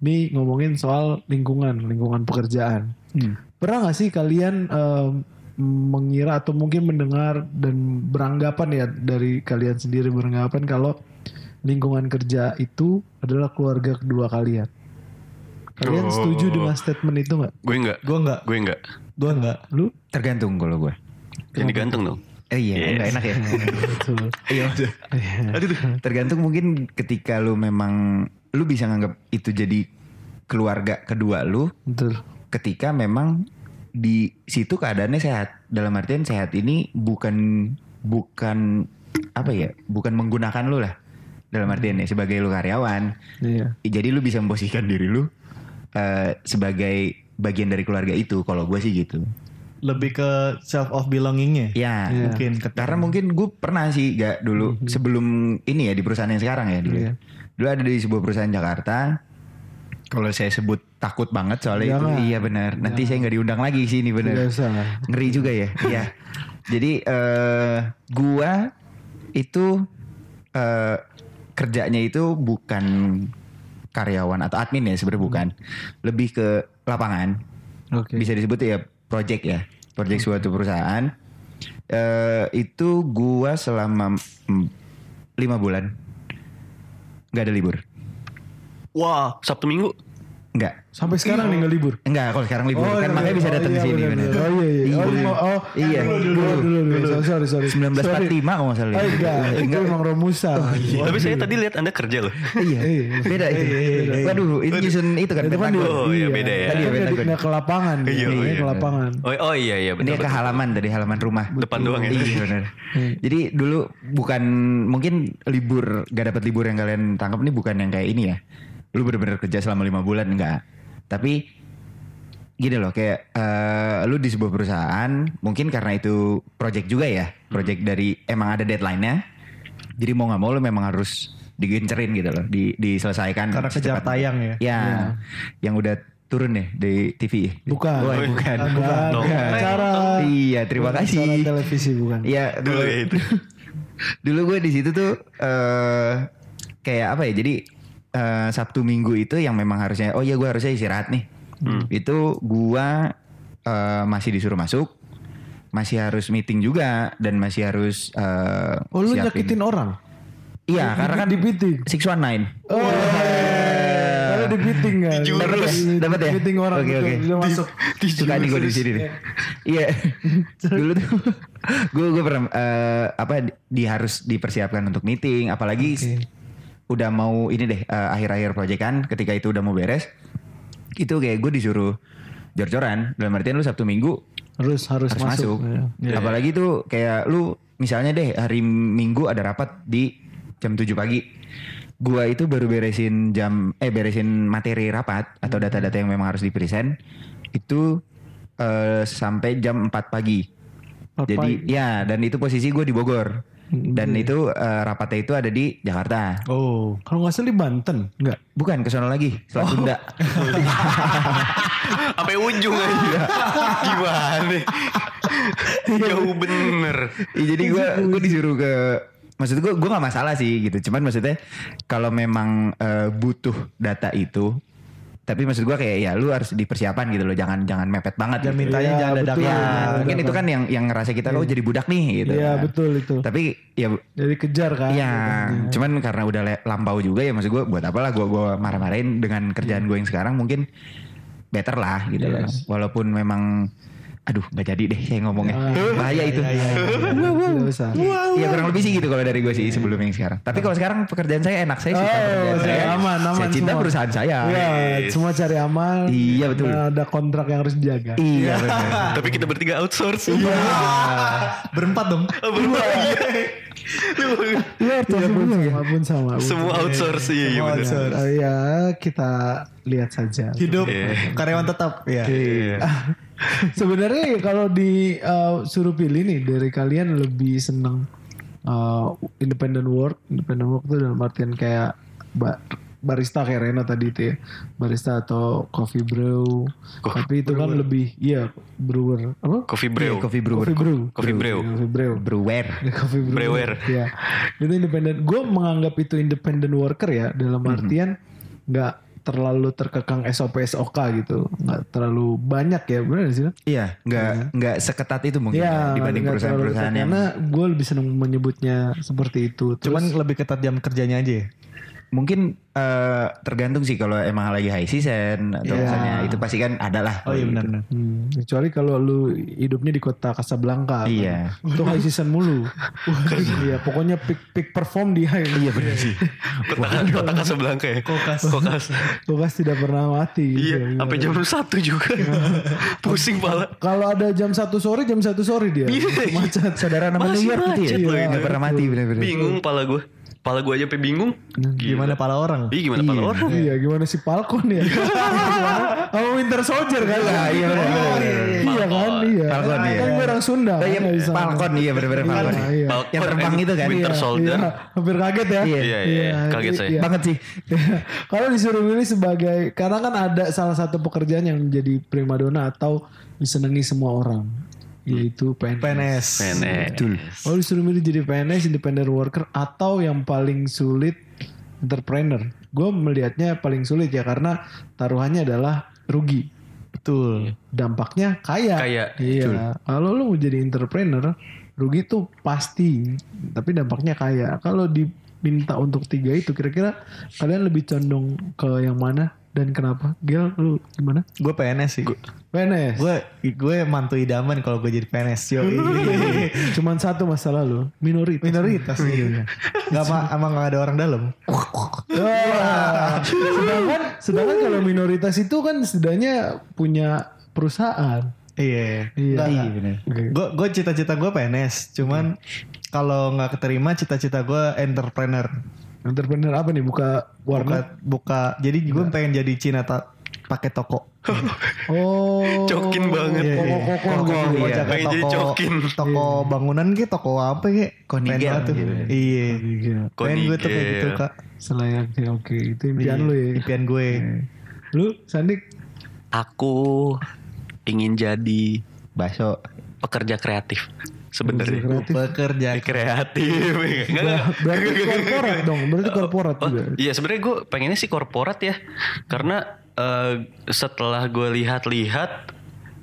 nih ngomongin soal lingkungan lingkungan pekerjaan pernah nggak sih kalian em, mengira atau mungkin mendengar dan beranggapan ya dari kalian sendiri beranggapan kalau lingkungan kerja itu adalah keluarga kedua kalian. Kalian Oh. setuju dengan statement itu nggak? Gue enggak. Gue enggak. Gue enggak. Gue enggak. Lu? Tergantung kalau gue. Jadi ganteng dong. Eh iya, Yes. nggak enak ya. Betul. Iya. Tergantung mungkin ketika lu memang lu bisa nganggap itu jadi keluarga kedua lu Betul. ketika memang di situ keadaannya sehat. Dalam artian sehat ini bukan bukan apa ya? Bukan menggunakan lu lah. Dalam artian ya sebagai lu karyawan. Iya. Jadi lu bisa memposisikan diri lu eh, sebagai bagian dari keluarga itu. Kalau gue sih gitu. Lebih ke self of belongingnya. Ya, Iya. Mungkin. karena mungkin gue pernah sih gak dulu sebelum ini ya di perusahaan yang sekarang ya dulu. Iya. Dulu ada di sebuah perusahaan Jakarta. Kalau saya sebut takut banget soalnya Jangan. itu iya benar. Nanti saya nggak diundang lagi sini Tidak benar. Ngeri juga ya. Iya. Jadi eh gua itu eh kerjanya itu bukan karyawan atau admin ya sebenarnya bukan. Lebih ke lapangan. Oke. bisa disebut ya project ya project suatu perusahaan. Eh itu gua selama mm, lima bulan. Nggak ada libur. Wah, Sabtu Minggu. nggak Sampai sekarang nih nggak libur. enggak kalau sekarang libur Oh, kan iya, makanya bisa oh, datang iya, ke sini benar. benar. Oh iya iya. Oh, Iya. oh, oh, Iya, dulu dulu dulu. dulu. Sorry sorry. sorry. 1945 kalau nggak salah. Oh enggak, itu emang Romusa. Tapi saya tadi lihat Anda kerja loh. Iya, Iya. beda itu. Waduh, ini nyusun itu kan Itu kan Pentagon. Oh, iya, beda ya. Tadi Iya, kan Pentagon. nggak ke lapangan. Iya, Iya, iya, ke lapangan. Oh, oh iya iya Ini betul. ke halaman tadi halaman rumah. Depan doang ya. Iya benar. Jadi dulu bukan mungkin libur gak dapat libur yang kalian tangkap ini bukan yang kayak ini ya. Lu bener-bener kerja selama lima bulan enggak. Tapi gini loh kayak eh, lu di sebuah perusahaan mungkin karena itu project juga ya. Project dari emang ada deadline-nya. Jadi mau nggak mau lu memang harus digencerin gitu loh, di, diselesaikan. Karena kejar secepatnya. tayang ya. Ya, yang udah turun nih di TV. Bukan. Oh, bukan. Bukan. Dong. Acara Iya, terima acara kasih. televisi bukan. Iya, Dulu dulu ya itu. dulu gue di situ tuh eh kayak apa ya? Jadi eh, Sabtu Minggu itu yang memang harusnya oh iya gue harusnya istirahat nih. Itu gua eh, masih disuruh masuk, masih harus meeting juga dan masih harus eh, Oh lu siapin- nyakitin orang? Iya, karena kan di meeting. 619. Oh, Karena di meeting kan. Dapat ya? Dapat ya? Meeting orang Oke, betul. oke. Dia masuk. Suka nih gue di sini nih. Iya. Dulu tuh gue gue pernah eh, apa di, di harus dipersiapkan untuk meeting, apalagi Oke. Udah mau ini deh eh, akhir-akhir proyek kan, ketika itu udah mau beres, itu kayak gue disuruh jor-joran. Dalam artian lu Sabtu Minggu Harus harus, harus masuk. masuk. Iya. Apalagi tuh kayak lu misalnya deh hari Minggu ada rapat di jam 7 pagi. Gua itu baru beresin jam eh beresin materi rapat atau data-data yang memang harus dipresent itu eh, sampai jam 4 pagi. Empat Jadi pagi. ya dan itu posisi gue di Bogor. Hmm, Dan itu eh, rapatnya itu ada di Jakarta. Oh, kalau nggak salah di Banten, enggak? Bukan ke sono lagi, Selat Sunda. Sampai ujung aja. Gimana? Jauh bener. Iya, jadi gue gue disuruh ke maksud gue gue nggak masalah sih gitu cuman maksudnya kalau memang eh, butuh data itu tapi maksud gue kayak ya lu harus dipersiapan gitu loh jangan jangan mepet banget Dan gitu. mintanya Iya, jangan betul. dadakan. ya Iya, mungkin itu kan yang yang ngerasa kita oh jadi budak nih gitu Iya, Nah, betul itu. tapi ya Jadi kejar kan. ya cuman karena udah lampau juga ya maksud gue buat apalah gue gua marah-marahin dengan kerjaan gue yang sekarang mungkin better lah gitu loh Yes. walaupun memang aduh nggak jadi deh saya ngomongnya Ah. bahaya itu Tidak usah. Iya kurang lebih sih gitu kalau dari gue sih sebelum yang sekarang. Tapi kalau sekarang pekerjaan saya enak, saya suka Oh, pekerjaan saya saya. aman, aman saya cinta semua. perusahaan saya. Iya, semua cari amal. Iya, betul. Nah, ada kontrak yang harus dijaga. Iya. Tapi kita bertiga outsource. Berempat dong. Oh, berdua. Iya. Iya, pun sama, pun sama. Semua outsource iya iya Semua outsource. Oh, iya, kita lihat saja. Hidup Iya. karyawan tetap. Ya. Iya. Sebenarnya kalau di uh, suruh pilih nih dari kalian lebih seneng uh, independent work, independent work itu dalam artian kayak ba- barista kayak Reno tadi itu ya. Barista atau coffee brew. Co- Tapi itu kan lebih iya brewer apa? Coffee brew. Coffee brewer. Coffee brew. Coffee brew. Coffee brew. Brewer. Coffee brew. Brewer. Ya. Itu independen. Gue menganggap itu independent worker ya dalam artian nggak terlalu terkekang SOP SOK gitu. Nggak terlalu banyak ya. Benar sih? Iya, nggak nggak seketat itu mungkin ya, dibanding perusahaan-perusahaan yang Karena gue lebih seneng menyebutnya seperti itu. Terus, Cuman lebih ketat jam kerjanya aja ya. Mungkin eh, tergantung sih kalau emang lagi high season atau Iya. misalnya itu pasti kan ada lah. Oh iya gitu. benar-benar. Hmm, kecuali kalau lu hidupnya di kota Casablanca. Iya. Kan. Itu high season mulu. iya, pokoknya peak peak perform di high. Iya benar sih. Kota kota Casablanca ya. Kokas. Kokas. Kulkas tidak pernah mati. Iya, sampai jam satu juga. Pusing pala. Kalau ada jam satu sore, jam satu sore dia. Macet. Saudara nama New York gitu macet ya. Nggak pernah mati bener-bener. Bingung pala gue. Pala gue aja bingung. Gimana pala orang? Iya gimana pala orang? Iya, gimana si Falcon ya? Sama Winter Soldier kan? Iya, iya, benar, benar. Iya kan? Iya. Falcon, iya. Kan gue orang Sunda. Iya, kan. Falcon iya bener-bener Falcon. Iya. Falcon Yang terbang itu kan. Winter Iya, Soldier. iya. Hampir kaget ya. Iya. Iya, iya, kaget saya. iya. Banget sih. Kalau disuruh milih sebagai karena kan ada salah satu pekerjaan yang menjadi primadona atau disenangi semua orang yaitu PNS. PNS. PNS. Kalau disuruh milih jadi PNS, independent worker atau yang paling sulit entrepreneur. Gue melihatnya paling sulit ya karena taruhannya adalah rugi. Betul. Dampaknya kaya. Kaya, Iya. Kalau lu mau jadi entrepreneur, rugi tuh pasti. Tapi dampaknya kaya. Kalau diminta untuk tiga itu, kira-kira kalian lebih condong ke yang mana dan kenapa? Gil, lu gimana? Gue PNS sih. PNS. Gue gue mantu idaman kalau gue jadi PNS. Yo, Cuman satu masalah lu, minoritas. minoritas sih. Gak apa, emang gak ada orang dalam. Sedangkan sedangkan kalau minoritas itu kan setidaknya punya perusahaan. Iya. Iya. Iya bener. Gue gue cita-cita gue PNS. Cuman kalau nggak keterima cita-cita gue entrepreneur. Entrepreneur apa nih? Buka warnet? Buka buka. Jadi gue pengen jadi Cina tak pakai toko. Oh. Cokin banget. Iya, iya. Toko, gua iya. jaga Pengen jadi toko, cokin. toko bangunan gitu, toko apa Pengen banget tuh. gitu. Iya. Iya. Pengen gue tuh kayak gitu kak. Selayaknya oke. Itu impian Iya, lu ya. Impian gue. Lu Sandik? Aku ingin jadi Baso. pekerja kreatif sebenarnya. Kreatif. Pekerja. Kreatif. Enggak, enggak. Berarti korporat dong. Berarti korporat Oh, juga. iya sebenarnya gue pengennya sih korporat ya karena eh, setelah gue lihat-lihat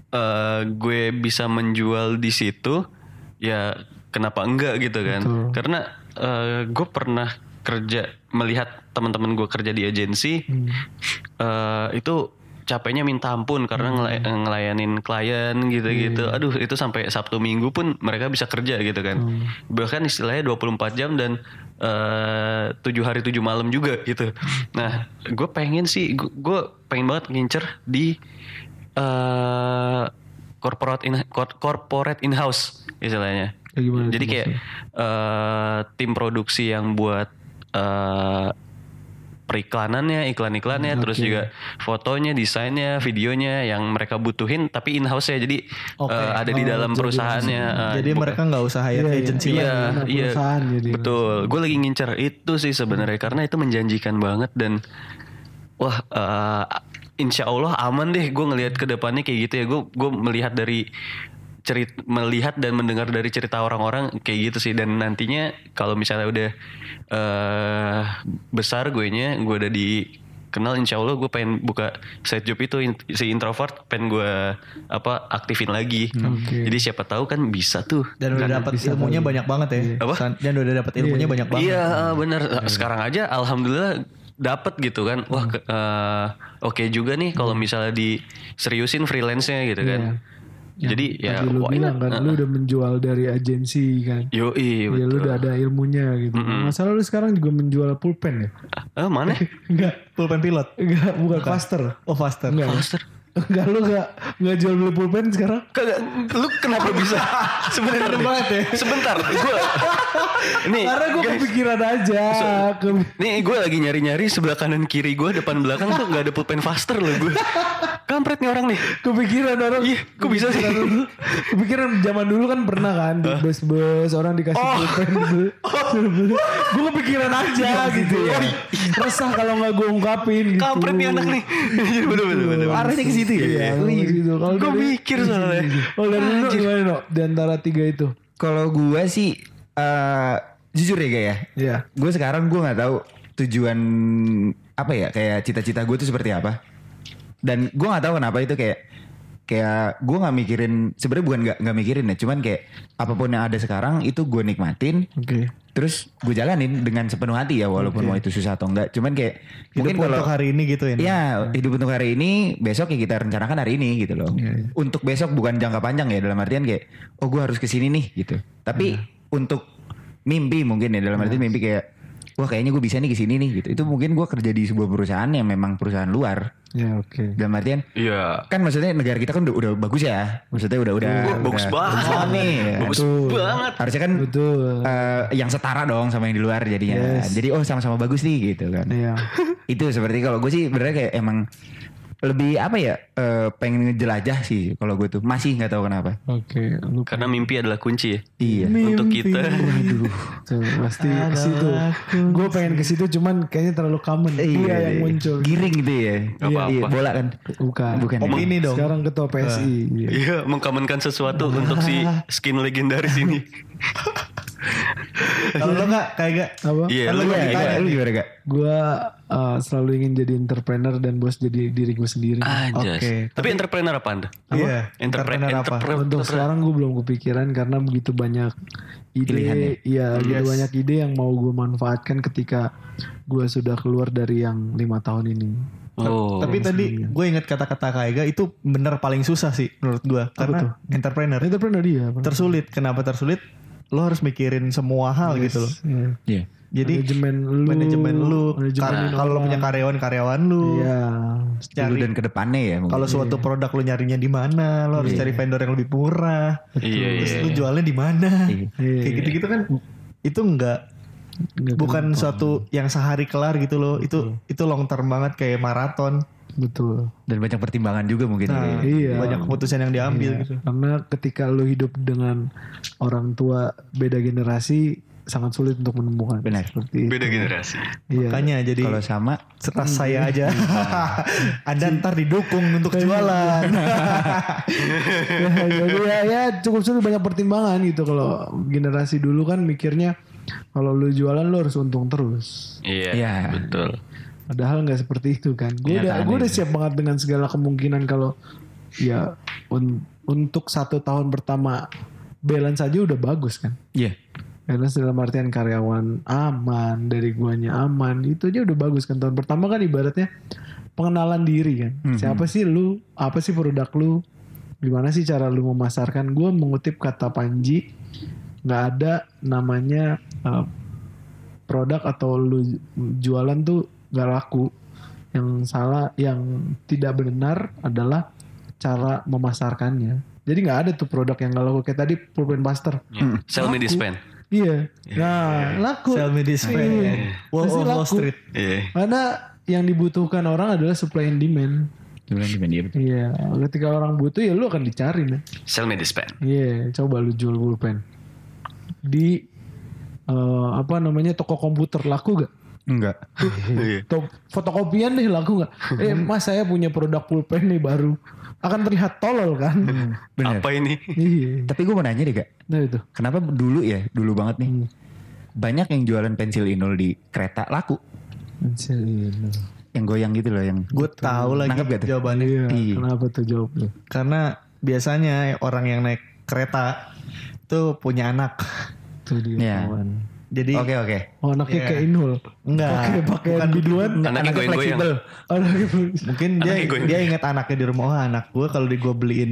eh, gue bisa menjual di situ ya kenapa enggak gitu kan Betul. karena gue pernah kerja melihat teman-teman gue kerja di agensi Hmm. eh, itu capeknya minta ampun karena ngela- ngelayanin klien gitu-gitu. Aduh, itu sampai Sabtu Minggu pun mereka bisa kerja gitu kan. Bahkan istilahnya 24 jam dan eh, tujuh hari tujuh malam juga gitu. Nah, gue pengen sih, gue pengen banget ngincer di eh corporate in cor- corporate in house istilahnya. Gimana Jadi kayak eh, tim produksi yang buat periklanannya, iklan-iklannya, terus juga fotonya, desainnya, videonya yang mereka butuhin tapi in house ya. Jadi Oke. eh, ada di Oh, dalam jadi- perusahaannya. eh, Jadi mereka nggak usah hire Iya, iya. agency Iya, lagi. Anak iya, perusahaan jadi. betul. Gue lagi ngincer itu sih sebenarnya karena itu menjanjikan banget dan wah, eh, insya Allah aman deh. Gue ngelihat ke depannya kayak gitu ya. Gue gue melihat dari cerit melihat dan mendengar dari cerita orang-orang kayak gitu sih dan nantinya kalau misalnya udah eh besar gue nya gue udah di kenal insya Allah gue pengen buka side job itu in- si introvert pengen gue apa aktifin lagi Oke. jadi siapa tahu kan bisa tuh Dan udah dapat ilmunya banyak banget ya. Apa? Dan udah dapat ilmunya banyak banget. Iya benar. Sekarang aja alhamdulillah dapat gitu kan. Wah eh, oke juga nih kalau misalnya diseriusin freelance-nya gitu kan. Jadi ya Tadi lu bilang kan, lu udah menjual dari agensi kan. Yo Iya lu betul. udah ada ilmunya gitu. Masalah lu sekarang juga menjual pulpen ya? Eh, mana? Enggak, Pulpen pilot. enggak bukan faster. Oh faster. Enggak. Master. Enggak lu enggak enggak jual beli pulpen sekarang? Kagak, lu kenapa bisa? Sebentar banget ya. Sebentar, gue. Nih, Karena gue kepikiran aja. Ke- Nih gue lagi nyari-nyari sebelah kanan kiri gue depan belakang tuh nggak ada pulpen faster loh gue. kampret nih orang nih. Kepikiran orang. Iya, kok bisa sih? Kepikiran dulu. Kepikiran zaman dulu kan pernah kan di bus-bus orang dikasih Oh. pulpen dulu. gue kepikiran aja gitu ya. Resah kalau nggak gue ungkapin gitu. Kampret nih anak nih. Iya, bener bener bener. Arahnya ke situ ya. Iya, gitu. Kalau Gue mikir soalnya. Oh dari lu gimana no? Di antara tiga itu? Kalau gue sih eh jujur ya gak ya. Iya. Gue sekarang gue nggak tahu tujuan apa ya kayak cita-cita gue tuh seperti apa. Dan gue nggak tahu kenapa itu kayak kayak gue nggak mikirin sebenarnya bukan nggak nggak mikirin ya cuman kayak apa pun yang ada sekarang itu gue nikmatin Oke. terus gue jalanin dengan sepenuh hati ya walaupun mau itu susah atau enggak cuman kayak Hidup mungkin kalau untuk hari ini gitu ya. Ya hidup untuk hari ini besok ya kita rencanakan hari ini gitu loh. Iya, Untuk besok bukan jangka panjang ya dalam artian kayak oh gue harus ke sini nih gitu. Tapi Iya. untuk mimpi mungkin ya dalam artian mimpi kayak wah kayaknya gue bisa nih ke sini nih gitu. Itu mungkin gue kerja di sebuah perusahaan yang memang perusahaan luar. Ya oke. Dalam artian Iya. kan maksudnya negara kita kan udah, udah bagus ya. Maksudnya udah udah Wah, bagus udah- banget. bagus nih. Bagus Betul. banget. Harusnya kan Betul. eh, yang setara dong sama yang di luar jadinya. Yes. Jadi oh sama-sama bagus nih gitu kan Iya. itu seperti kalau gue sih benernya kayak emang lebih apa ya eh, pengen ngejelajah sih kalau gue tuh masih nggak tahu kenapa Oke. Lu Karena mimpi adalah kunci ya. iya Untuk kita. Aduh, tuh, pasti ke situ. Gue pengen ke situ cuman kayaknya terlalu common. Dia yang muncul. giring gitu ya Gak apa-apa. Iya, bola kan Bukan. bukan Om ini dong. Sekarang ketua PSI. Iya. Iya, mengkamankan sesuatu untuk si skin legendaris ini. Kalau lo nggak kayak gak Apa? Iya, Kan lu lu Iya, iya, lu gimana gak Gue uh, selalu ingin jadi entrepreneur dan bos jadi diri gue sendiri. Anjas. Oke, Tapi entrepreneur apa Anda? Iya. Entrepre- Entrepreneur apa? entrepreneur. Untuk sekarang gue belum kepikiran karena begitu banyak Pilihan ya? ide, iya begitu Yes. banyak ide yang mau gue manfaatkan ketika gue sudah keluar dari yang lima tahun ini. Oh. Tapi tadi gue ingat kata-kata Kaiga itu bener paling susah sih menurut gue karena entrepreneur Entrepreneur dia. tersulit. Kenapa tersulit? Lo harus mikirin semua hal gitu loh. Iya. iya Jadi manajemen lu, manajemen lu, kalau lo orang. punya karyawan karyawan lu, Iya. dulu cari dan ke depannya ya mungkin. kalau suatu produk lu nyarinya di mana, lo harus cari vendor yang lebih murah. Iya, Terus iya. lu jualnya di mana? Iya. Iya. Kayak gitu-gitu kan itu enggak Nggak bukan gampang. suatu yang sehari kelar gitu loh. Itu itu long term banget kayak maraton. betul. dan banyak pertimbangan juga mungkin Nah, ya. Iya. banyak keputusan yang diambil Iya. gitu. Karena ketika lu hidup dengan orang tua beda generasi sangat sulit untuk menemukan Benar. seperti itu. Beda generasi. Iya. Makanya jadi kalau sama setas saya aja. Anda ntar didukung untuk jualan. ya, jadi ya, ya cukup sulit banyak pertimbangan gitu kalau generasi dulu kan mikirnya kalau lu jualan lu harus untung terus. Iya, Iya. betul. Padahal nggak seperti itu kan. Gue udah gue udah siap banget dengan segala kemungkinan kalau ya un- untuk satu tahun pertama balance aja udah bagus kan. iya Karena dalam artian karyawan aman, dari guanya aman, itu aja udah bagus kan. Tahun pertama kan ibaratnya pengenalan diri kan. Mhm. Siapa sih lu? Apa sih produk lu? Gimana sih cara lu memasarkan? Gue mengutip kata Panji, nggak ada namanya uh, produk atau lu jualan tuh nggak laku. Yang salah, yang tidak benar adalah cara memasarkannya. Jadi nggak ada tuh produk yang nggak laku kayak tadi pulpen buster. Iya. Sell me this pen. Iya. Nah, laku. Sell me this pen. Iya. Wall Pasti of Wall laku. Street. Iya. Karena yang dibutuhkan orang adalah supply and demand. Jualan di media betul. Iya. Ketika orang butuh ya lu akan dicari nih. Sell me this pen. Iya. Coba lu jual pulpen di eh, apa namanya toko komputer laku gak? enggak Iya. Top fotokopian deh laku gak? Eh mas saya punya produk pulpen nih baru. Akan terlihat tolol kan? bener Apa ini? iya. tapi gue mau nanya deh gak Nah itu. kenapa dulu ya dulu banget nih Hmm. banyak yang jualan pensil inul di kereta laku yang goyang gitu loh yang Gue tahu lagi Nangkep gak tuh? jawabannya. Iya. Iya. Kenapa tuh jawabnya? Karena biasanya orang yang naik kereta itu punya anak. Tuh dia Iya. kawan. Jadi oke oke Oh anaknya Iya. kayak Inul. enggak Pakai pakai bukan biduan. Anaknya goyang-goyang. fleksibel Anaknya Mungkin dia Anaknya dia ingat anaknya di rumah. Oh anak gue kalau di gue beliin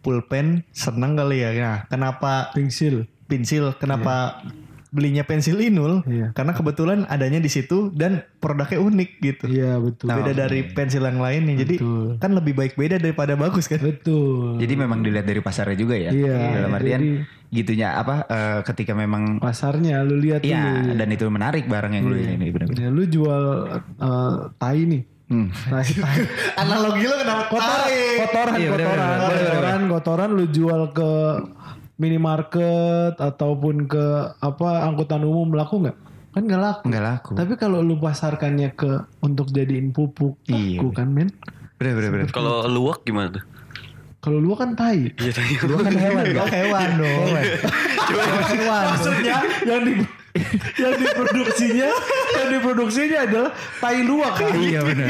pulpen seneng kali ya. Nah, kenapa pensil. pensil? Kenapa belinya pensil inul? Iya. Karena kebetulan adanya di situ dan produknya unik gitu. Iya betul. Beda dari pensil yang lainnya. Jadi Betul. kan lebih baik beda daripada bagus kan. Betul. jadi memang dilihat dari pasarnya juga ya Iya, dalam artian jadi- gitunya apa eh, ketika memang pasarnya lu lihat Iya dulu. dan itu menarik barang yang lu ini benar Ya, lu jual eh, tai nih Hmm. Tai, tai. Analogi lo kenapa kotoran, tai? kotoran, Iya, bener, kotoran, bener, bener, kotoran, kotoran lu jual ke minimarket ataupun ke apa angkutan umum laku nggak? Kan nggak laku. Nggak laku. Tapi kalau lu pasarkannya ke untuk jadiin pupuk, Iya, laku kan men? Bener bener bener. Kalau luwak gimana tuh? Kalau lu kan tai. Iya tadi. Lu kan hewan Oh kan? hewan dong. Hewan. Maksudnya yang di yang diproduksinya yang diproduksinya adalah tai luwak kan? Iya benar.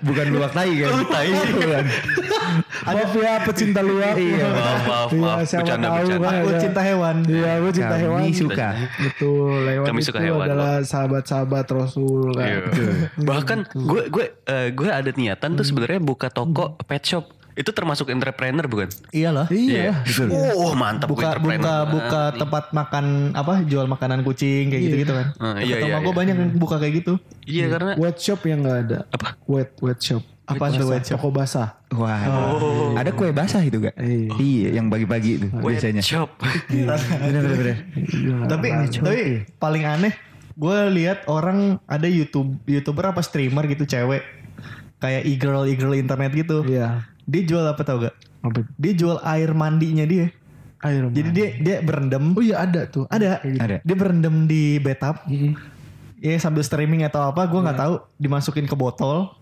Bukan luwak tai kan? tai. Bukan. Maaf ya pecinta luwak. Iya, maaf, maaf, Iya, maaf. siapa Bercanda, tahu bercanda. kan Aku ada- cinta hewan. Iya, gue cinta Kami hewan. suka. Betul, hewan Kami itu suka hewan, adalah sahabat-sahabat Rasul kan. Iya. Bahkan gue gue eh, gue ada niatan tuh sebenarnya buka toko pet shop. Itu termasuk entrepreneur bukan? Iyalah. Iya. Oh mantap buka entrepreneur. buka buka tempat makan apa jual makanan kucing kayak gitu gitu kan. Ah, iya, iya, gue iya. banyak yang buka kayak gitu. Iya karena Wet shop yang nggak ada. Apa? Wet wet shop. Apa tuh Basah, wet shop? Toko basah. Wah. Ada kue basah itu gak? Iya. Iya, yang pagi-pagi itu wet biasanya. shop. Bener bener bener. Iya, tapi tapi paling aneh gue lihat orang ada YouTube youtuber apa streamer gitu cewek kayak e-girl e-girl internet gitu. Iya. Dia jual apa tau gak? Apa? Dia jual air mandinya dia. Air Jadi dia dia berendam. Oh iya ada tuh. Ada. Ada. Dia berendam di bathtub. Mm-mm. Ya sambil streaming atau apa gue nggak tahu dimasukin ke botol.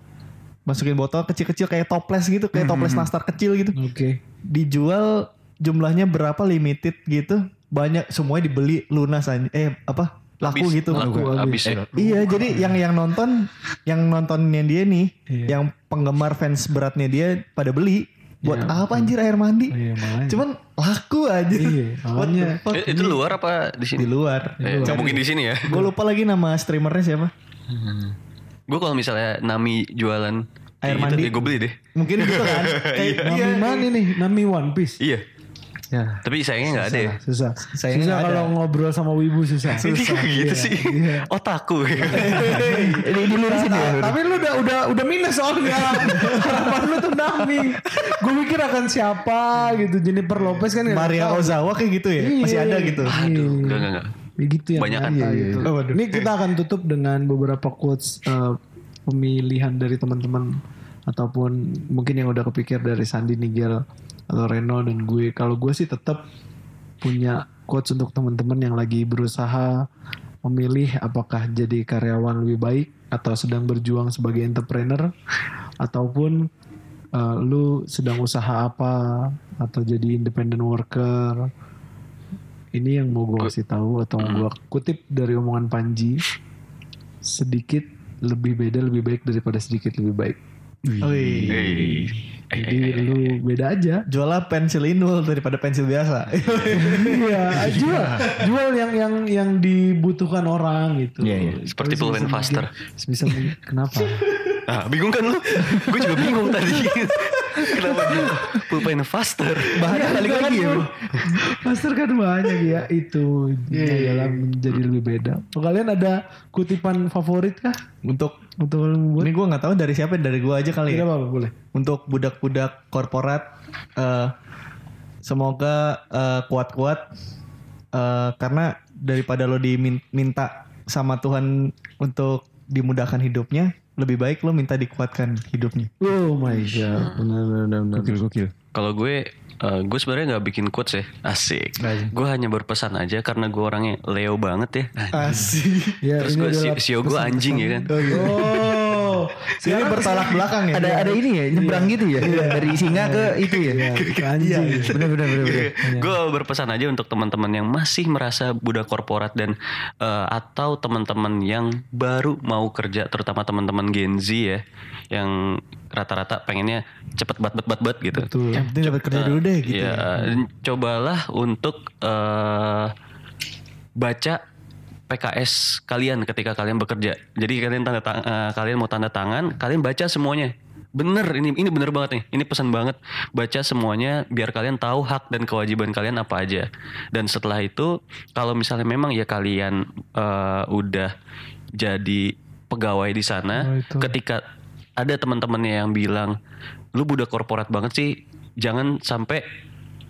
Masukin botol kecil-kecil kayak toples gitu, kayak toples nastar kecil gitu. Oke. Dijual jumlahnya berapa limited gitu. Banyak semuanya dibeli lunas aja. Eh apa? Laku Habis, gitu. Laku Laku, habis ya. Iya, jadi yang yang nonton, yang nontonnya dia nih, Iya. yang penggemar fans beratnya dia pada beli. Buat apa anjir air mandi? Iya makanya. Cuman laku aja. Iya, What? Eh, itu luar apa di di sini? luar. Eh, nggak mungkin di sini ya. Gue lupa lagi nama streamernya siapa. Gue kalau misalnya Nami jualan Air mandi. ya gue beli deh. Mungkin gitu kan. Kayak Nami iya. mana nih? Nami One Piece. Iya. Ya. Tapi sayangnya nggak ada ya. Susah. Sayangnya susah ada. kalau ngobrol sama wibu susah. Ini kok gitu sih. Iya. Otaku. Ini dilurusin ya. Nah, tapi lu udah udah udah minus soalnya. Harapan lu tuh Nami. Gue mikir akan siapa gitu. Jennifer Lopez kan Maria. Ozawa kayak gitu ya. Iya. Masih ada gitu. Aduh, enggak enggak enggak. Begitu ya. Banyakan. nyata Iya, gitu. iya. Ini kita akan tutup dengan beberapa quotes eh, pemilihan dari teman-teman ataupun mungkin yang udah kepikir dari Sandi Nigel atau Reno dan gue. Kalau gue sih tetap punya quotes untuk teman-teman yang lagi berusaha memilih apakah jadi karyawan lebih baik atau sedang berjuang sebagai entrepreneur ataupun eh, lu sedang usaha apa atau jadi independent worker ini yang mau gue kasih tahu atau Hmm. gue kutip dari omongan Panji sedikit lebih beda lebih baik daripada sedikit lebih baik Wih. Eh, jadi lu beda aja Jualnya pensil inul daripada pensil biasa. iya jual jual yang yang yang dibutuhkan orang gitu Iya, iya. Seperti pulpen faster. mungkin kenapa Ah, bingung kan lu? Gue juga bingung tadi. Kenapa dia pulpen faster? Bahannya balik lagi ya, bro. Master kan banyak ya itu Iya, dalam menjadi lebih beda. Oh, kalian ada kutipan favorit kah Untuk untuk membuat? ini gue nggak tahu dari siapa dari gue aja kali Tidak ya. apa-apa boleh. Untuk budak-budak korporat, eh, semoga eh, kuat-kuat eh, karena daripada lo diminta sama Tuhan untuk dimudahkan hidupnya, lebih baik lo minta dikuatkan hidupnya. Oh my god, benar benar benar. Gokil gokil. Kalau gue eh, gue sebenarnya nggak bikin quotes ya, asik. Asik. Gue hanya berpesan aja karena gue orangnya Leo banget ya. Asik. Ya, Terus ini gue adalah sio gue anjing ya kan. Oh, Ini bertolak belakang ya. Ada ada ini ya nyebrang gitu ya dari singa ke itu ya. ya, ke anjing. Bener bener bener. bener. gue berpesan aja untuk teman-teman yang masih merasa budak korporat dan eh, atau teman-teman yang baru mau kerja, terutama teman-teman Gen Z ya, yang rata-rata pengennya cepet bat bat bat bat gitu. Betul. Yang penting dapat kerja dulu deh gitu. Iya, ya. cobalah untuk eh, baca PKS kalian ketika kalian bekerja. Jadi kalian tanda tang- eh, kalian mau tanda tangan, kalian baca semuanya. Bener ini ini bener banget nih. Ini pesan banget. Baca semuanya biar kalian tahu hak dan kewajiban kalian apa aja. Dan setelah itu kalau misalnya memang ya kalian eh, udah jadi pegawai di sana, Oh, itu. ketika ada teman-temannya yang bilang lu budak korporat banget sih, jangan sampai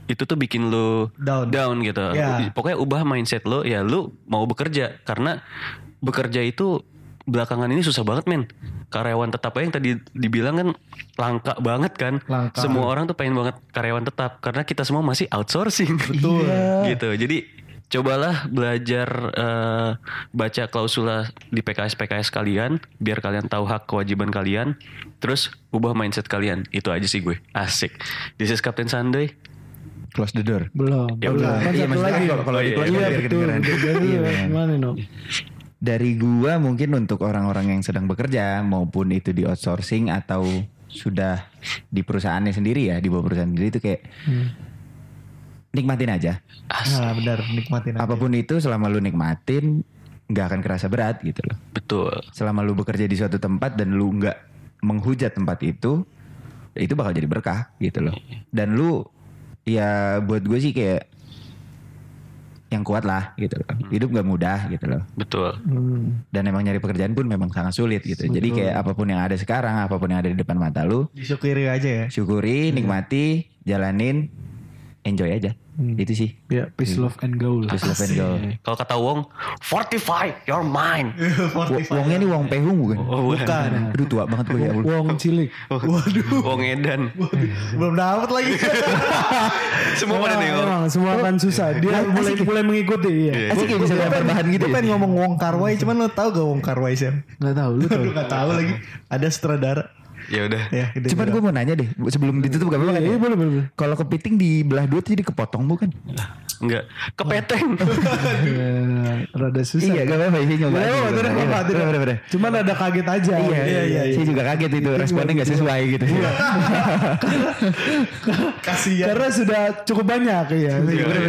itu tuh bikin lu Down. gitu. Ya. Pokoknya ubah mindset lu ya lu mau bekerja karena bekerja itu belakangan ini susah banget men. karyawan tetap aja yang tadi dibilang kan langka banget kan. Langka. Semua orang tuh pengen banget karyawan tetap karena kita semua masih outsourcing. Betul. gitu. Jadi cobalah belajar eh, baca klausula di PKS PKS kalian biar kalian tahu hak kewajiban kalian. Terus ubah mindset kalian. Itu aja sih gue. Asik. This is Captain Sunday. Close the door. Belum. Ya belum. udah. Kan Iya, satu maksudnya lagi. kalau- kalau di iya, close Iya betul. kedengeran. Jadi Iya, ya, gimana no? Dari gua mungkin untuk orang-orang yang sedang bekerja maupun itu di outsourcing atau sudah di perusahaannya sendiri ya di bawah perusahaan sendiri itu kayak nikmatin aja. Nah, benar nikmatin aja. Apa pun itu selama lu nikmatin nggak akan kerasa berat gitu loh. Betul. Selama lu bekerja di suatu tempat dan lu nggak menghujat tempat itu, itu bakal jadi berkah gitu loh. Dan lu ya buat gue sih kayak yang kuat lah gitu loh. Hidup nggak mudah gitu loh. Betul. Hmm. Dan emang nyari pekerjaan pun memang sangat sulit gitu. Jadi kayak apa pun yang ada sekarang, apa pun yang ada di depan mata lu, Disyukuri aja ya. syukuri, nikmati, jalanin, enjoy aja. Itu sih. Ya, peace, love, and goal. Terus love and go. Kalau kata Wong, fortify your mind. Wo- Wongnya nih Wong Pehung bukan? Oh, bukan. Aduh tua banget gue ya. Wong cilik. Waduh. Wong Edan. Belum dapat lagi. Semua pada nengok. emang semua akan susah. Dia mulai mulai mengikuti. Iya. Asik ya bisa lempar bahan gitu Gue pengen ngomong Wong Kar Wai, cuman lo tau gak Wong Kar Wai Sam? Nggak tahu. Lu tahu. Lu gak tahu lagi. Ada sutradara. Ya udah. Ya, gede Cuman gue mau nanya deh, sebelum ditutup gak apa-apa kan? Iya, ya? boleh, boleh, boleh. Kalau kepiting dibelah dua tuh jadi kepotong bukan? Enggak. Kepeteng. Eh, Rada susah. Iya gak apa-apa, saya nyoba. Gitu. tidak Iya, apa-apa, bener. Cuman ada kaget aja. Iya, iya, iya. Saya juga kaget itu, responnya gak sesuai gitu. Kasihan. Karena sudah cukup banyak ya.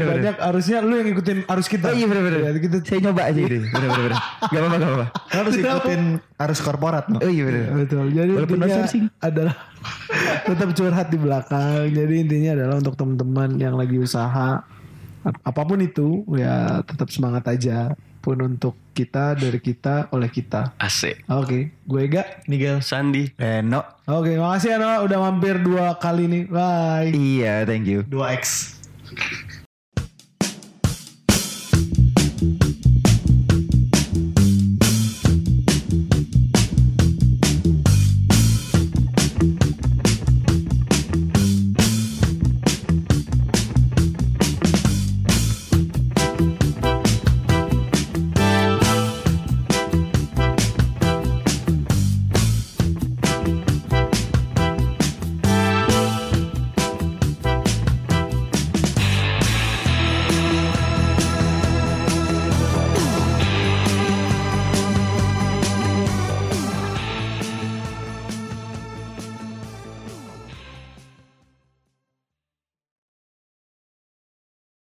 banyak harusnya lu yang ngikutin arus kita. Oh iya bener-bener. Ya, kita Saya nyoba aja gitu. Bener-bener. Gak apa-apa, gak apa-apa. Harus ikutin arus korporat. Oh iya bener. Betul. Jadi Walaupun intinya adalah tetap curhat di belakang. Jadi intinya adalah untuk teman-teman yang lagi usaha apa pun itu ya tetap semangat aja. Pun untuk kita dari kita oleh kita. Asik. Oke, gue Ega. Nigel. Sandi. Reno. Oke, makasih ya Noah udah mampir dua kali nih. Bye. Iya, thank you. 2X.